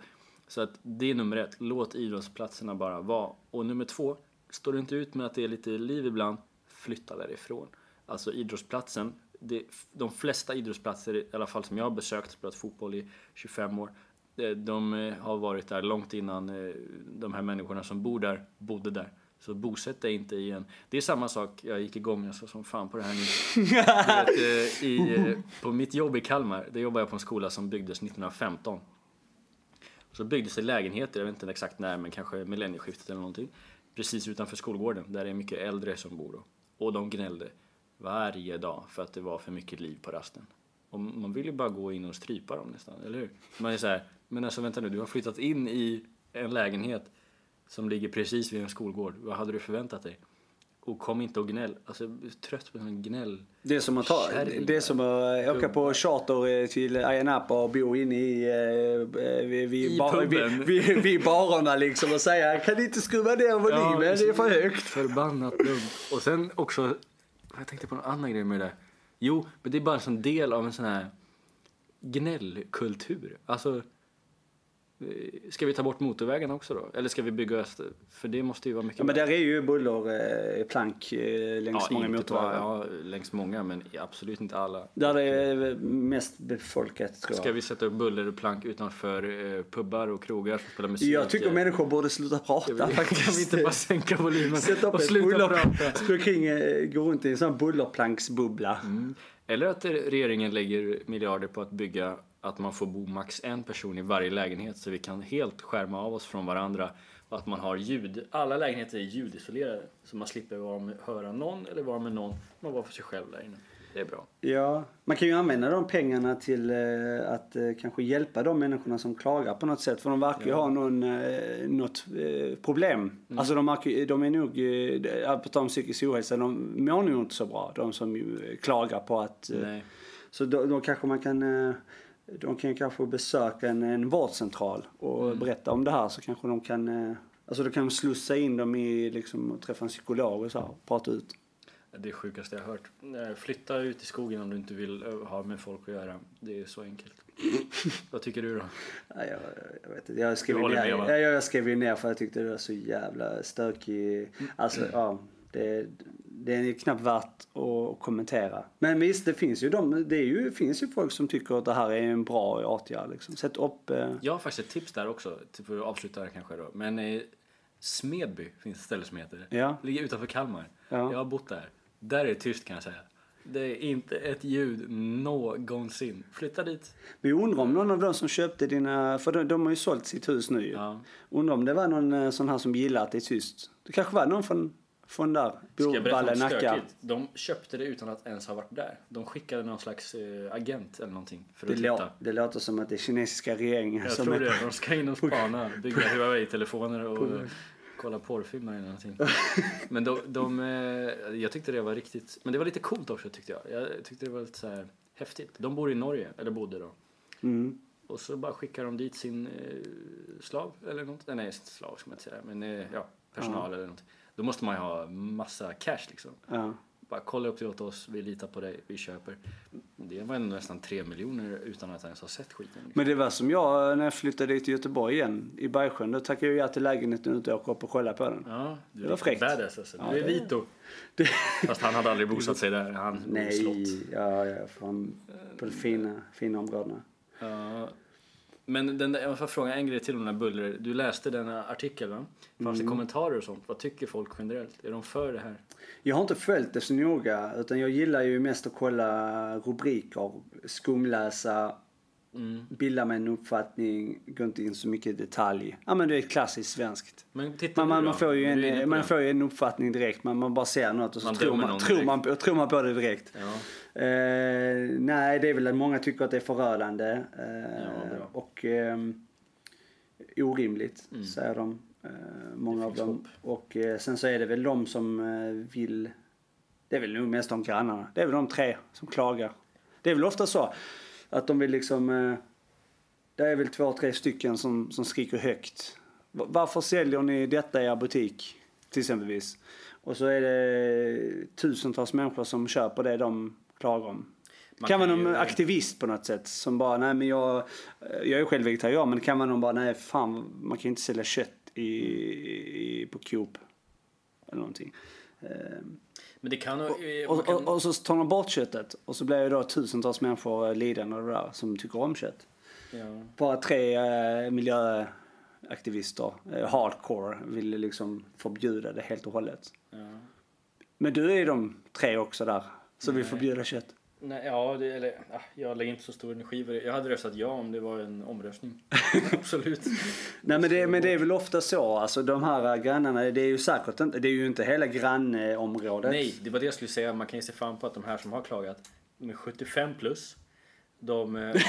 Så att det är nummer ett. Låt idrottsplatserna bara vara. Och nummer två, står du inte ut med att det är lite liv ibland, flytta därifrån. Alltså idrottsplatsen, det, de flesta idrottsplatser, i alla fall som jag har besökt, spelat fotboll i 25 år, eh, de eh, har varit där långt innan eh, de här människorna som bor där bodde där. Så bosätt dig inte i en... Det är samma sak, jag gick igång sa som fan på det här nu. Vet, eh, i, eh, på mitt jobb i Kalmar, där jobbar jag på en skola som byggdes 1915. Så byggdes det lägenheter, jag vet inte exakt när, men kanske millennieskiftet eller någonting. Precis utanför skolgården, där det är mycket äldre som bor då. Och de gnällde varje dag för att det var för mycket liv på rasten. Och man vill ju bara gå in och strypa dem nästan, eller hur? Man är så här, men alltså vänta nu, du har flyttat in i en lägenhet som ligger precis vid en skolgård. Vad hade du förväntat dig? Och kom inte och gnäll. Alltså, jag är trött på sån gnäll. Det är som att, ta, det är som att åka på charter eh, till Ayia Napa och bo inne i, eh, vid, vid, I bar, vid, vid, vid barerna liksom och säga kan ni inte skruva ner volymen, det är för högt. Förbannat dumt. Och sen också, jag tänkte på en annan grej med det där. Jo, men det är bara en sån del av en sån här gnällkultur. Alltså, ska vi ta bort motorvägen också då? Eller ska vi bygga öst? För det måste ju vara mycket Ja, men där är ju bullerplank eh, längs många inte bara- motorvägar. Ja, längs många, men absolut inte alla. Där det är mest befolkat tror Ska jag. vi sätta upp bullerplank utanför eh, pubbar och krogar som spelar musik? Jag tycker människor borde sluta prata Kan vi faktiskt. inte bara sänka volymen Sätta upp och sluta buller, prata? springa kring, eh, gå runt i en sån bullerplanksbubbla. Mm. Eller att regeringen lägger miljarder på att bygga att man får bo max en person i varje lägenhet så vi kan helt skärma av oss från varandra och att man har ljud. Alla lägenheter är ljudisolerade så man slipper vara med, höra någon eller vara med någon. Man var för sig själv där inne. Det är bra. Ja, man kan ju använda de pengarna till eh, att eh, kanske hjälpa de människorna som klagar på något sätt. För de verkar ju ha någon, eh, något eh, problem. Mm. Alltså de, verkar, de är nog, eh, på tal om psykisk ohälsa, de mår nog inte så bra. De som klagar på att... Nej. Så då, då kanske man kan... De kan kanske besöka en, en vårdcentral och Mm. berätta om det här så kanske de kan... eh, Alltså då kan de slussa in dem i liksom träffa en psykolog och så här, och prata ut. Det är sjukaste jag hört. Eh, Flytta ut i skogen om du inte vill eh, ha med folk att göra. Det är så enkelt. Vad tycker du då? Ja, jag, jag vet inte. Jag skrev, ner, med, va? ja, jag skrev ner för jag tyckte det var så jävla stökig. Alltså, ja. Det, det är knappt värt att kommentera. Men visst, det finns ju, de, det är ju, finns ju folk som tycker att det här är en bra åtgärd. Liksom. Sätt upp... Eh, Jag har faktiskt ett tips där också, typ för att avsluta här kanske då. Men eh, Smedby finns ett ställe som heter. Ja. Ligger utanför Kalmar. Ja. Jag har bott där. Där är det tyst kan jag säga. Det är inte ett ljud någonsin. Flytta dit. men jag undrar om någon av de som köpte dina... För de, de har ju sålt sitt hus nu ju. Ja. Undrar om det var någon eh, sån här som gillar att det är tyst. Det kanske var någon från, från där. Något Nacka. De köpte det utan att ens ha varit där. De skickade någon slags eh, agent eller någonting för Det, att titta. det låter som att det är kinesiska regeringen Jag som tror är... det. De ska in och spana, bygga Huawei-telefoner och eh, kolla porrfilmer eller någonting. Men de, de, eh, jag tyckte det var riktigt, men det var lite coolt också tyckte jag. Jag tyckte det var lite så här häftigt. De bor i Norge, eller bodde då. Mm. Och så bara skickar de dit sin slav eller något. Nej, slav ska man inte säga, men ja, personal eller något. Då måste man ju ha massa cash liksom. Ja. Bara kolla upp det åt oss, vi litar på dig, vi köper. Det var ändå nästan tre miljoner utan att ens ha sett skiten. Liksom. Men det var som jag när jag flyttade dit till Göteborg igen, i Bergsjön. Då tackade jag ja till lägenheten och åka upp och kolla på den. Ja, du Det var fräckt. badass alltså. Ja, Du är Vito. Det, Fast han hade aldrig bosatt sig där. Han i slott. nej, ja, ja, från, på de fina, fina områdena. Ja. Men den där, jag får fråga en grej till om den här buller. Du läste den här artikeln va? Fanns Mm. det kommentarer och sånt? Vad tycker folk generellt? Är de för det här? Jag har inte följt det så noga, utan jag gillar ju mest att kolla rubriker, skumläsa, Mm. bilda mig en uppfattning, gå inte in så mycket i detalj. Ja men det är klassiskt svenskt. Men Man, man, man, får ju en, man får ju en uppfattning direkt, man, man bara ser något och så Man tror, man, någon tror, direkt. man, tror man på det direkt. Ja. Eh, nej, det är väl att många tycker att det är förödande. Eh, Ja, och ehm, orimligt, Mm. säger de. Eh, många av dem. hopp. Och eh, sen så är det väl de som eh, vill... Det är väl nog mest de grannarna. Det är väl de tre som klagar. Det är väl ofta så att de vill liksom... Eh, det är väl två, tre stycken som, som skriker högt. Va- Varför säljer ni detta i er butik? Till exempelvis. Och så är det tusentals människor som köper det de klagar om. Man kan vara någon ju- aktivist på något sätt som bara, nej men jag, jag är själv vegetarian men det kan vara någon bara, nej fan man kan ju inte sälja kött i, i, på Coop. Eller någonting. Ehm, Men det kan... eh, Och, man kan och, och så tar de bort köttet och så blir ju då tusentals människor lidande av det där som tycker om kött. ja. Bara tre eh, miljöaktivister, eh, hardcore, ville liksom förbjuda det helt och hållet. Ja. Men du är de tre också där vill Nej. förbjuda kött. Nej, ja, det, eller, ah, jag lägger inte så stor energi på det. Jag hade röstat ja om det var en omröstning. Absolut. Nej men det, men det är väl ofta så, alltså de här grannarna, det är ju säkert inte, det är ju inte hela grannområdet. Nej, det var det jag skulle säga. Man kan ju se fram på att de här som har klagat, är 75 plus. De eh,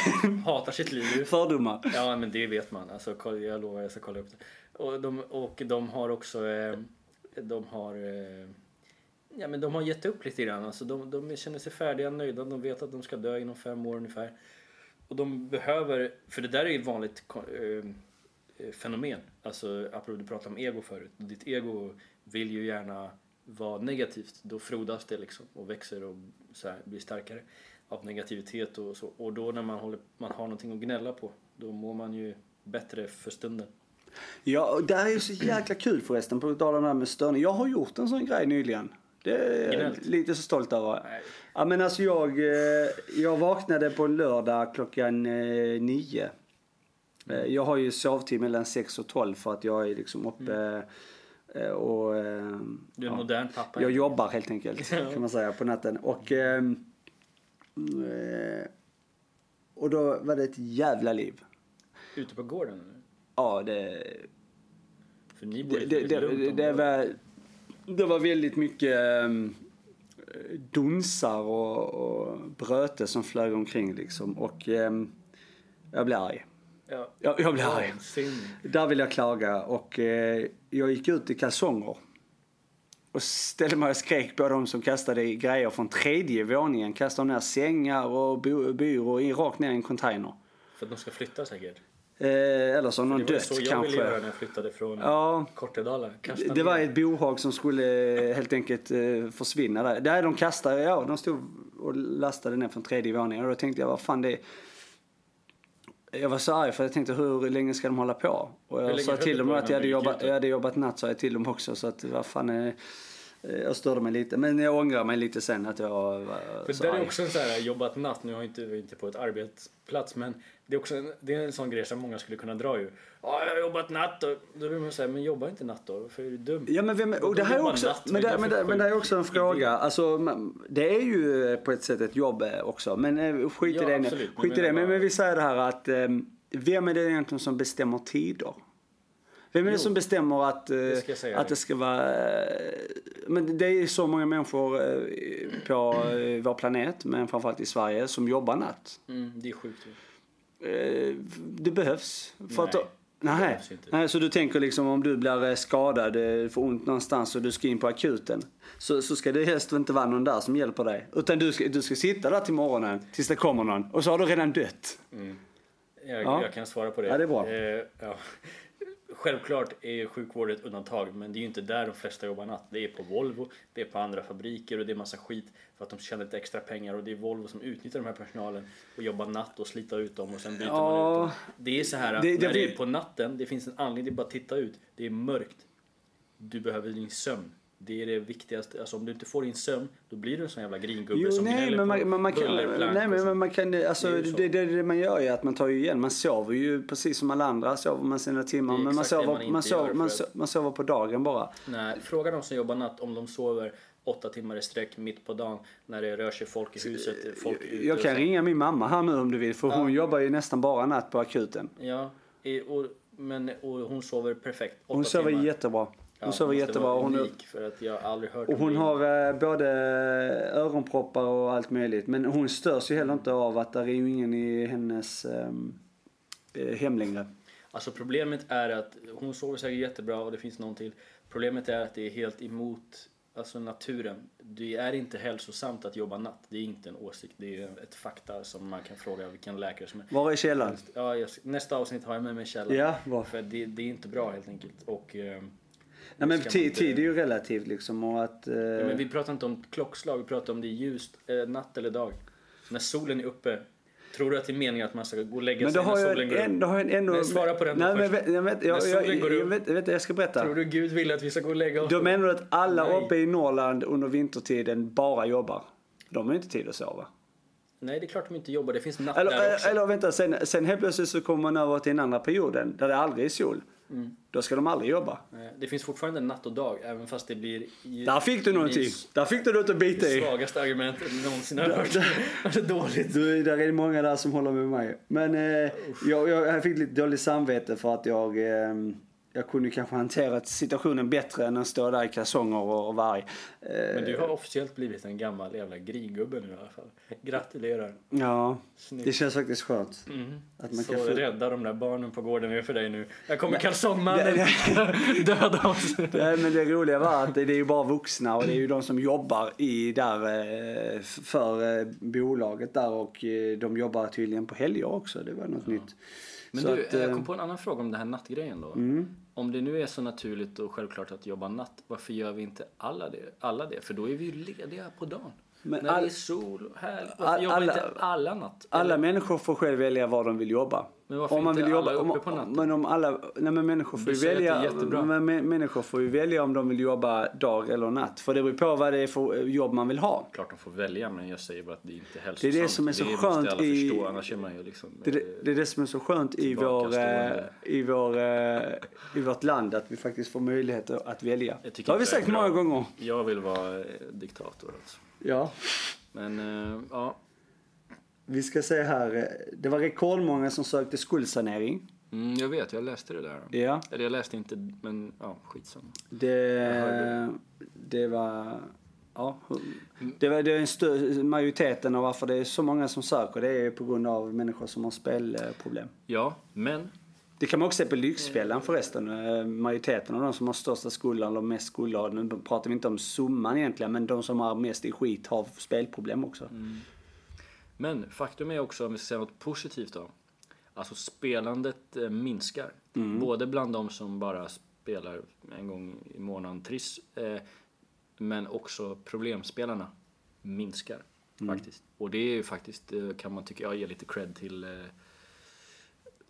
hatar sitt liv. Fördomar. Ja, men det vet man. Alltså, jag lovar, jag ska kolla upp det. Och de, och de har också... Eh, de har... Ja, men de har gett upp lite grann. Alltså, de, de känner sig färdiga, nöjda. De vet att de ska dö inom fem år ungefär. Och de behöver... För det där är ju ett vanligt eh, eh, fenomen. Alltså, apropå du pratade om ego förut. Ditt ego vill ju gärna vara negativt. Då frodas det liksom och växer och så här, blir starkare av negativitet och så. Och då när man, håller, man har någonting att gnälla på, då mår man ju bättre för stunden. Ja, och det här är ju så jäkla kul förresten, på tal om det här med störning. Jag har gjort en sån grej nyligen. Det är jag lite så stolt över. Nej. Ja men alltså jag, eh, jag vaknade på lördag klockan eh, nio. Eh, Jag har ju sovtid mellan 6 och 12 för att jag är liksom uppe eh, och... Mm. Du är en modern pappa. Jag jobbar helt enkelt kan man säga på natten. Och, ehm, eh, och då var det ett jävla liv. Ute på gården eller? Ja, det, För ni bor det, ju det, det, om det, var, det var väldigt mycket um, dunsar och, och bröte som flög omkring liksom. Och ehm, jag blev arg. Ja. Jag, jag blev arg. Där vill jag klaga och eh, jag gick ut i kalsonger. Och ställde mig och skrek på de som kastade grejer från tredje våningen. Kastade ner sängar och byråer rakt ner i en container. För att de ska flytta säkert. Eh, eller så har någon Det var ju dött så jag ville göra kanske. när jag flyttade från Ja, Kortedala. Kasta det var ett bohag som skulle eh, helt enkelt eh, försvinna där. Där de kastade, ja de stod och lastade ner från tredje våningen. Och då tänkte jag, vad fan det är. Jag var så arg för jag tänkte hur länge ska de hålla på? Och jag sa till det dem att jag hade, jobbat, jag hade jobbat natt sa jag till dem också så att vad fan är, eh, jag störde mig lite. Men jag ångrar mig lite sen att jag var För så där är också en sån här jobbat natt, nu har jag inte, inte på ett arbetsplats men det är också en, det är en sån grej som många skulle kunna dra ju. Ja, jag har jobbat natt och då vill man säga, men jobba inte natt då, för är du dum? Ja men, vem, och det här är också, natt? men det, men, det, men det är också en fråga. Alltså, det är ju på ett sätt ett jobb eh, också. Men eh, skit i Ja, det nu. absolut. Men Skit i det. Men, men vi säger det här att eh, vem är det egentligen som bestämmer tider? Vem är det Jo, som bestämmer att, eh, det att det ska vara... eh, Men det är så många människor eh, på eh, vår planet, men framförallt i Sverige, som jobbar natt. Mm, det är sjukt. Eh, Det behövs. För Nej, att, Nej. Nej, så du tänker liksom om du blir eh, skadad, eh, får ont någonstans och du ska in på akuten. Så, så ska det helst inte vara någon där som hjälper dig. Utan du ska, du ska sitta där till morgonen tills det kommer någon. Och så har du redan dött. Jag, Ja. jag kan svara på det. Ja, det är bra. Eh, ja. Självklart är sjukvård ett undantag, men det är ju inte där de flesta jobbar natt. Det är på Volvo, det är på andra fabriker och det är massa skit för att de tjänar lite extra pengar och det är Volvo som utnyttjar de här personalen och jobbar natt och sliter ut dem och sen byter Ja. man ut dem. Det är så här att Det- det när det är på natten, det finns en anledning, det är bara att titta ut. Det är mörkt. Du behöver din sömn. Det är det viktigaste. Alltså om du inte får din sömn, då blir du en sån jävla gringubbe Jo, som nej, men på man, man, man kan, nej, men så. man kan, alltså, Det det, det, det, man gör är att man tar ju igen. Man sover ju precis som alla andra, sover man sina timmar. Men man sover, man man, sover, man, för so, att- man sover på dagen bara. Nej, fråga de som jobbar natt om de sover åtta timmar i sträck mitt på dagen när det rör sig folk i huset, folk ute. Jag kan ringa min mamma här nu om du vill, för Ja. hon jobbar ju nästan bara natt på akuten. Ja, och, men och hon sover perfekt. Hon sover timmar. jättebra. Hon Ja, sover jättebra. Hon, är- unik för att jag har aldrig hört och hon har eh, både öronproppar och allt möjligt. Men hon störs ju heller inte av att det är ju ingen i hennes ehm, eh, hem längre. Alltså problemet är att hon sover säkert jättebra och det finns någon till. Problemet är att det är helt emot alltså naturen. Det är inte hälsosamt att jobba natt. Det är inte en åsikt. Det är ett fakta som man kan fråga vilken läkare som är. Var är källan? Ja, nästa avsnitt har jag med mig källan. Ja. För det, det är inte bra helt enkelt. Och, eh, Nej, men tid, tid är ju relativt liksom och att... eh, Ja, men vi pratar inte om klockslag, vi pratar om det är ljust, eh, natt eller dag. när solen är uppe, tror du att det är meningen att man ska gå och lägga sig när solen går jag, upp? då har jag ändå... Nej, svara på den Nej, men, först. vet- jag, vet, jag, När jag, solen går jag, upp. vet, vet, jag ska berätta. Tror du Gud vill att vi ska gå och lägga oss? Då menar du att alla Nej. uppe i Norrland under vintertiden bara jobbar? De har inte tid att sova. Nej, det är klart de inte jobbar. Det finns natt Eller, där också. eller vänta, sen, sen helt plötsligt så kommer man över till den andra perioden där det aldrig är sol. Mm. Då ska de aldrig jobba. Nej, Det finns fortfarande natt och dag, även fast det blir... Där fick du någonting. Där fick du något att bita Det i. svagaste argumentet jag någonsin har hört. Det är dåligt. Du, där är många där som håller med mig. Men eh, jag, jag, jag fick lite dåligt samvete för att jag, eh, jag kunde kanske hantera situationen bättre än att stå där i kalsonger och, och varg. Eh, Men du har officiellt blivit en gammal jävla grigubbe nu i alla fall. Gratulerar. Ja, Snyggt. det känns faktiskt skönt. Mm. Att man Så kan få- rädda de där barnen på gården är för dig nu. Jag kommer kalsongmannen döda oss. Nej, men det roliga var att det, är ju bara vuxna och det är ju de som jobbar i där eh, för eh, bolaget där och eh, de jobbar tydligen på helger också. Det var något nytt. Men Så du, att, jag eh, kom på en annan fråga om den här nattgrejen då. Om det nu är så naturligt och självklart att jobba natt, varför gör vi inte alla det? Alla det? För då är vi ju lediga på dagen. Men När all- det är sol och härligt. Varför all- jobbar alla- inte alla natt? Alla människor får själv välja var de vill jobba. Men varför inte alla uppe på natten? Men om alla, nej men människor får ju det är välja, men mä- människor får ju välja om de vill jobba dag eller natt. För det beror på vad det är för eh, jobb man vill ha. Klart de får välja, men jag säger bara att det inte är Det är hälsosamt. det som är så måste skönt alla i- förstå, annars är man ju liksom... Det, är eh, det, det är det som är så skönt i, vår, eh, i, vår, i vårt land, att vi faktiskt får möjlighet att välja. Det har vi det är sagt många gånger. Jag vill vara diktator alltså. Ja. Men ja, Vi ska se här, eh, det var rekordmånga som sökte skuldsanering. mm, jag vet, jag läste det där. Ja. Eller jag läste inte, men ja, skitsamma. Det, det var... Ja, det var det är en stö, majoriteten av varför det är så många som söker det är på grund av människor som har spelproblem. Ja, men Det kan man också se på Lyxfällan förresten. Eh, Majoriteten av de som har största skulden eller mest skulder, nu pratar vi inte om summan egentligen, men de som har mest i skit har spelproblem också. Men faktum är också, om vi ska säga något positivt då. Alltså spelandet eh, minskar. Både bland de som bara spelar en gång i månaden Triss. Eh, men också problemspelarna minskar faktiskt. Och det är ju faktiskt, eh, kan man tycka, jag ger lite cred till. Eh,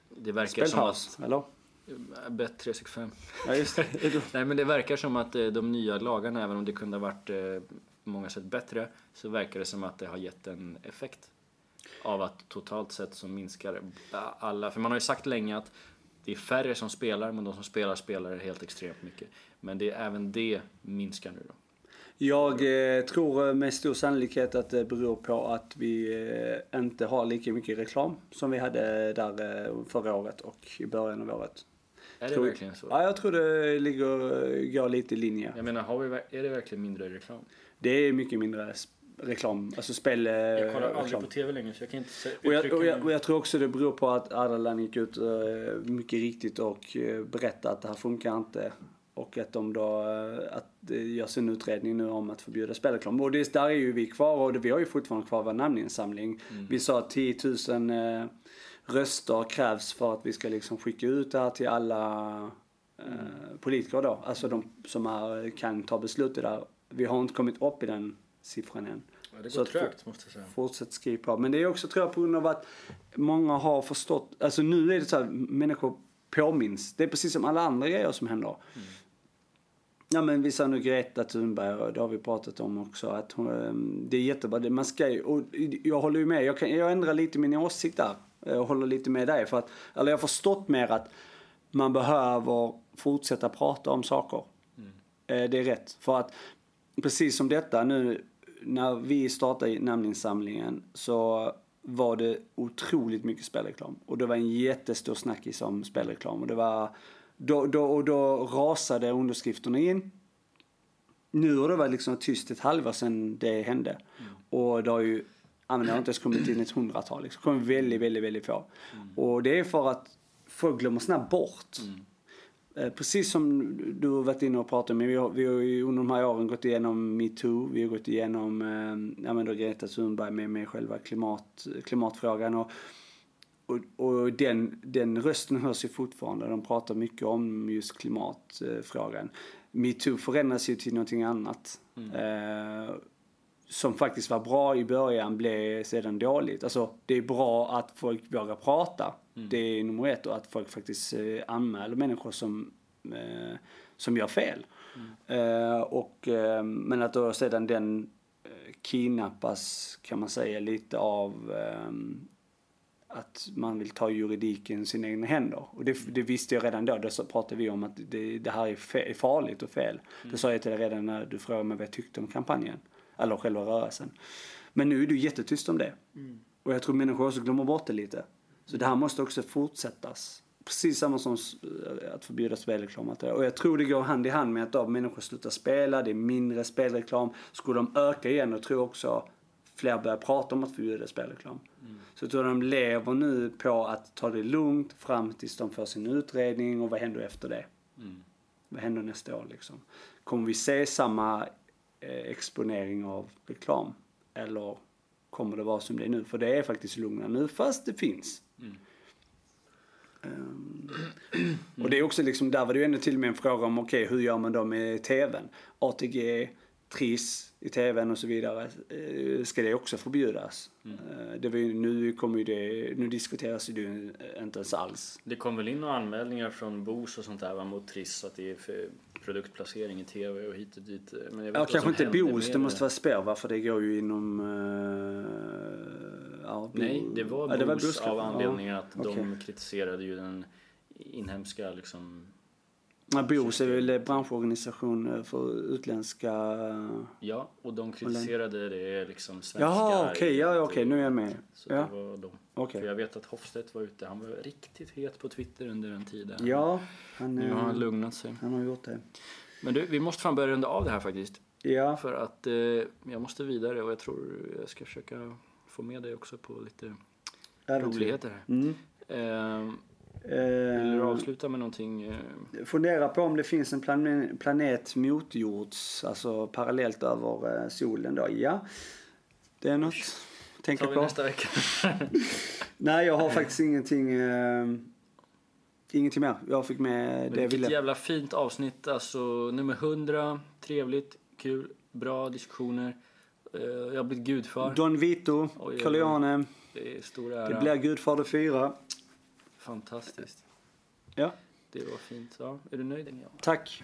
det verkar som att... Eller? Eh, Bet 365. Ja, just det. Nej men det verkar som att de nya lagarna, även om det kunde ha varit på många sätt bättre, så verkar det som att det har gett en effekt. Av att totalt sett så minskar alla, för man har ju sagt länge att det är färre som spelar, men de som spelar spelar helt extremt mycket. Men det, även det minskar nu då. Jag eh, tror eh, med stor sannolikhet att det beror på att vi eh, inte har lika mycket reklam som vi hade där förra året och i början av året. Är det Tror- verkligen så? Ja, jag tror det ligger, går lite i linje. Jag menar, har vi, är det verkligen mindre reklam? Det är mycket mindre reklam, alltså spel... eh, Jag kollar aldrig reklam. på TV längre så jag kan inte se, Och jag, uttrycka och, jag, och jag tror också det beror på att Ardalan gick ut eh, mycket riktigt och eh, berättade att det här funkar inte. Och att de då, att det görs en utredning nu om att förbjuda spelreklam. Och det, där är ju vi kvar och det, vi har ju fortfarande kvar vår namninsamling. Vi sa att 10 000 eh, röster krävs för att vi ska liksom skicka ut det här till alla eh, politiker då. Alltså de som är, kan ta beslut i det här. Vi har inte kommit upp i den siffran än. Ja, det så går trögt måste jag säga. Fortsätt skriva på. Men det är också tror jag på grund av att många har förstått, alltså nu är det så här, människor påminns. Det är precis som alla andra grejer som händer. Ja men vi sa nu Greta Thunberg och det har vi pratat om också att hon, ehm, det är jättebra. Man ska ju, och jag håller ju med, jag, kan, jag ändrar lite min åsikt där. Jag håller lite med dig för att, eller jag har förstått mer att man behöver fortsätta prata om saker. Eh, Det är rätt. För att precis som detta nu, när vi startade namninsamlingen så var det otroligt mycket spelreklam. Och det var en jättestor snackis om spelreklam. Och det var, då, då, och då rasade underskrifterna in. Nu har det varit liksom tyst ett halvår sedan det hände. Och det har ju, det har inte ens kommit in ett hundratal. Liksom. Det kommer väldigt, väldigt, väldigt få. Och det är för att folk glömmer snabbt bort. Eh, Precis som du har varit inne och pratat om, vi har, vi har ju under de här åren gått igenom metoo, vi har gått igenom eh, ja, men då Greta Thunberg med, med själva klimat, klimatfrågan och, och, och den, den rösten hörs ju fortfarande. De pratar mycket om just klimatfrågan. Metoo förändras ju till någonting annat. Eh, som faktiskt var bra i början blev sedan dåligt. Alltså det är bra att folk vågar prata. Det är nummer ett och att folk faktiskt eh, anmäler människor som, eh, som gör fel. Eh, och, eh, men att då sedan den eh, kidnappas kan man säga lite av ehm, att man vill ta juridiken i sina egna händer. Och det, det visste jag redan då. Då så pratade vi om att det, det här är, fe, är farligt och fel. Det sa jag till dig redan när du frågade mig vad jag tyckte om kampanjen. Eller själva rörelsen. Men nu är du jättetyst om det. Och jag tror människor också glömmer bort det lite. Så det här måste också fortsättas. Precis samma som s- att förbjuda spelreklam. Och jag tror det går hand i hand med att då människor slutar spela, det är mindre spelreklam. Skulle de öka igen och tror också fler börjar prata om att förbjuda spelreklam. Så jag tror de lever nu på att ta det lugnt fram tills de får sin utredning och vad händer efter det? Vad händer nästa år liksom? Kommer vi se samma eh, exponering av reklam? Eller kommer det vara som det är nu? För det är faktiskt lugnare nu fast det finns. Mm. och det är också liksom, där var det ju ännu till och med en fråga om okej, hur gör man då med tvn? ATG, Triss i tvn och så vidare. Eh, Ska det också förbjudas? Eh, Det var ju, nu kommer ju det, nu diskuteras det ju inte ens alls. Det kom väl in några anmälningar från BOS och sånt där mot Triss att det är för produktplacering i tv och hit och dit. Men jag Ja, kanske inte BOS, det måste vara spår va? För det går ju inom... Uh, ja, Nej, det var ja, BOS Boos, av ja. anledningen att de okej. kritiserade ju den inhemska liksom, Ja, BOS är väl branschorganisation eh, för utländska... ja, och de kritiserade det liksom svenska. Jaha, okej, ja, ja, okej, nu är jag med. Så Ja. det var de. Okej. För jag vet att Hofstedt var ute, han var riktigt het på Twitter under en tid där. Ja, han, Nu eh, har han lugnat sig. han har gjort det. Men du, vi måste fan börja runda av det här faktiskt. Ja, För att eh, jag måste vidare och jag tror jag ska försöka få med dig också på lite roligheter här. Mm. Eh, vill du Eh, avsluta med någonting? Eh, fundera på om det finns en plan- planet motjords, alltså parallellt över eh, solen då. Ja, det är något att tänka tar vi på. nästa vecka. Nej, jag har faktiskt ingenting, eh, ingenting mer. Jag fick med det jag ville. jävla fint avsnitt. Alltså nummer 100. Trevligt, kul, bra diskussioner. Eh, jag har blivit gudfar. Don Vito, Corleone. Det är stor ära. Det blir Gudfader 4. Fantastiskt. Ja, Det var fint. Ja, är du nöjd? Ja. tack.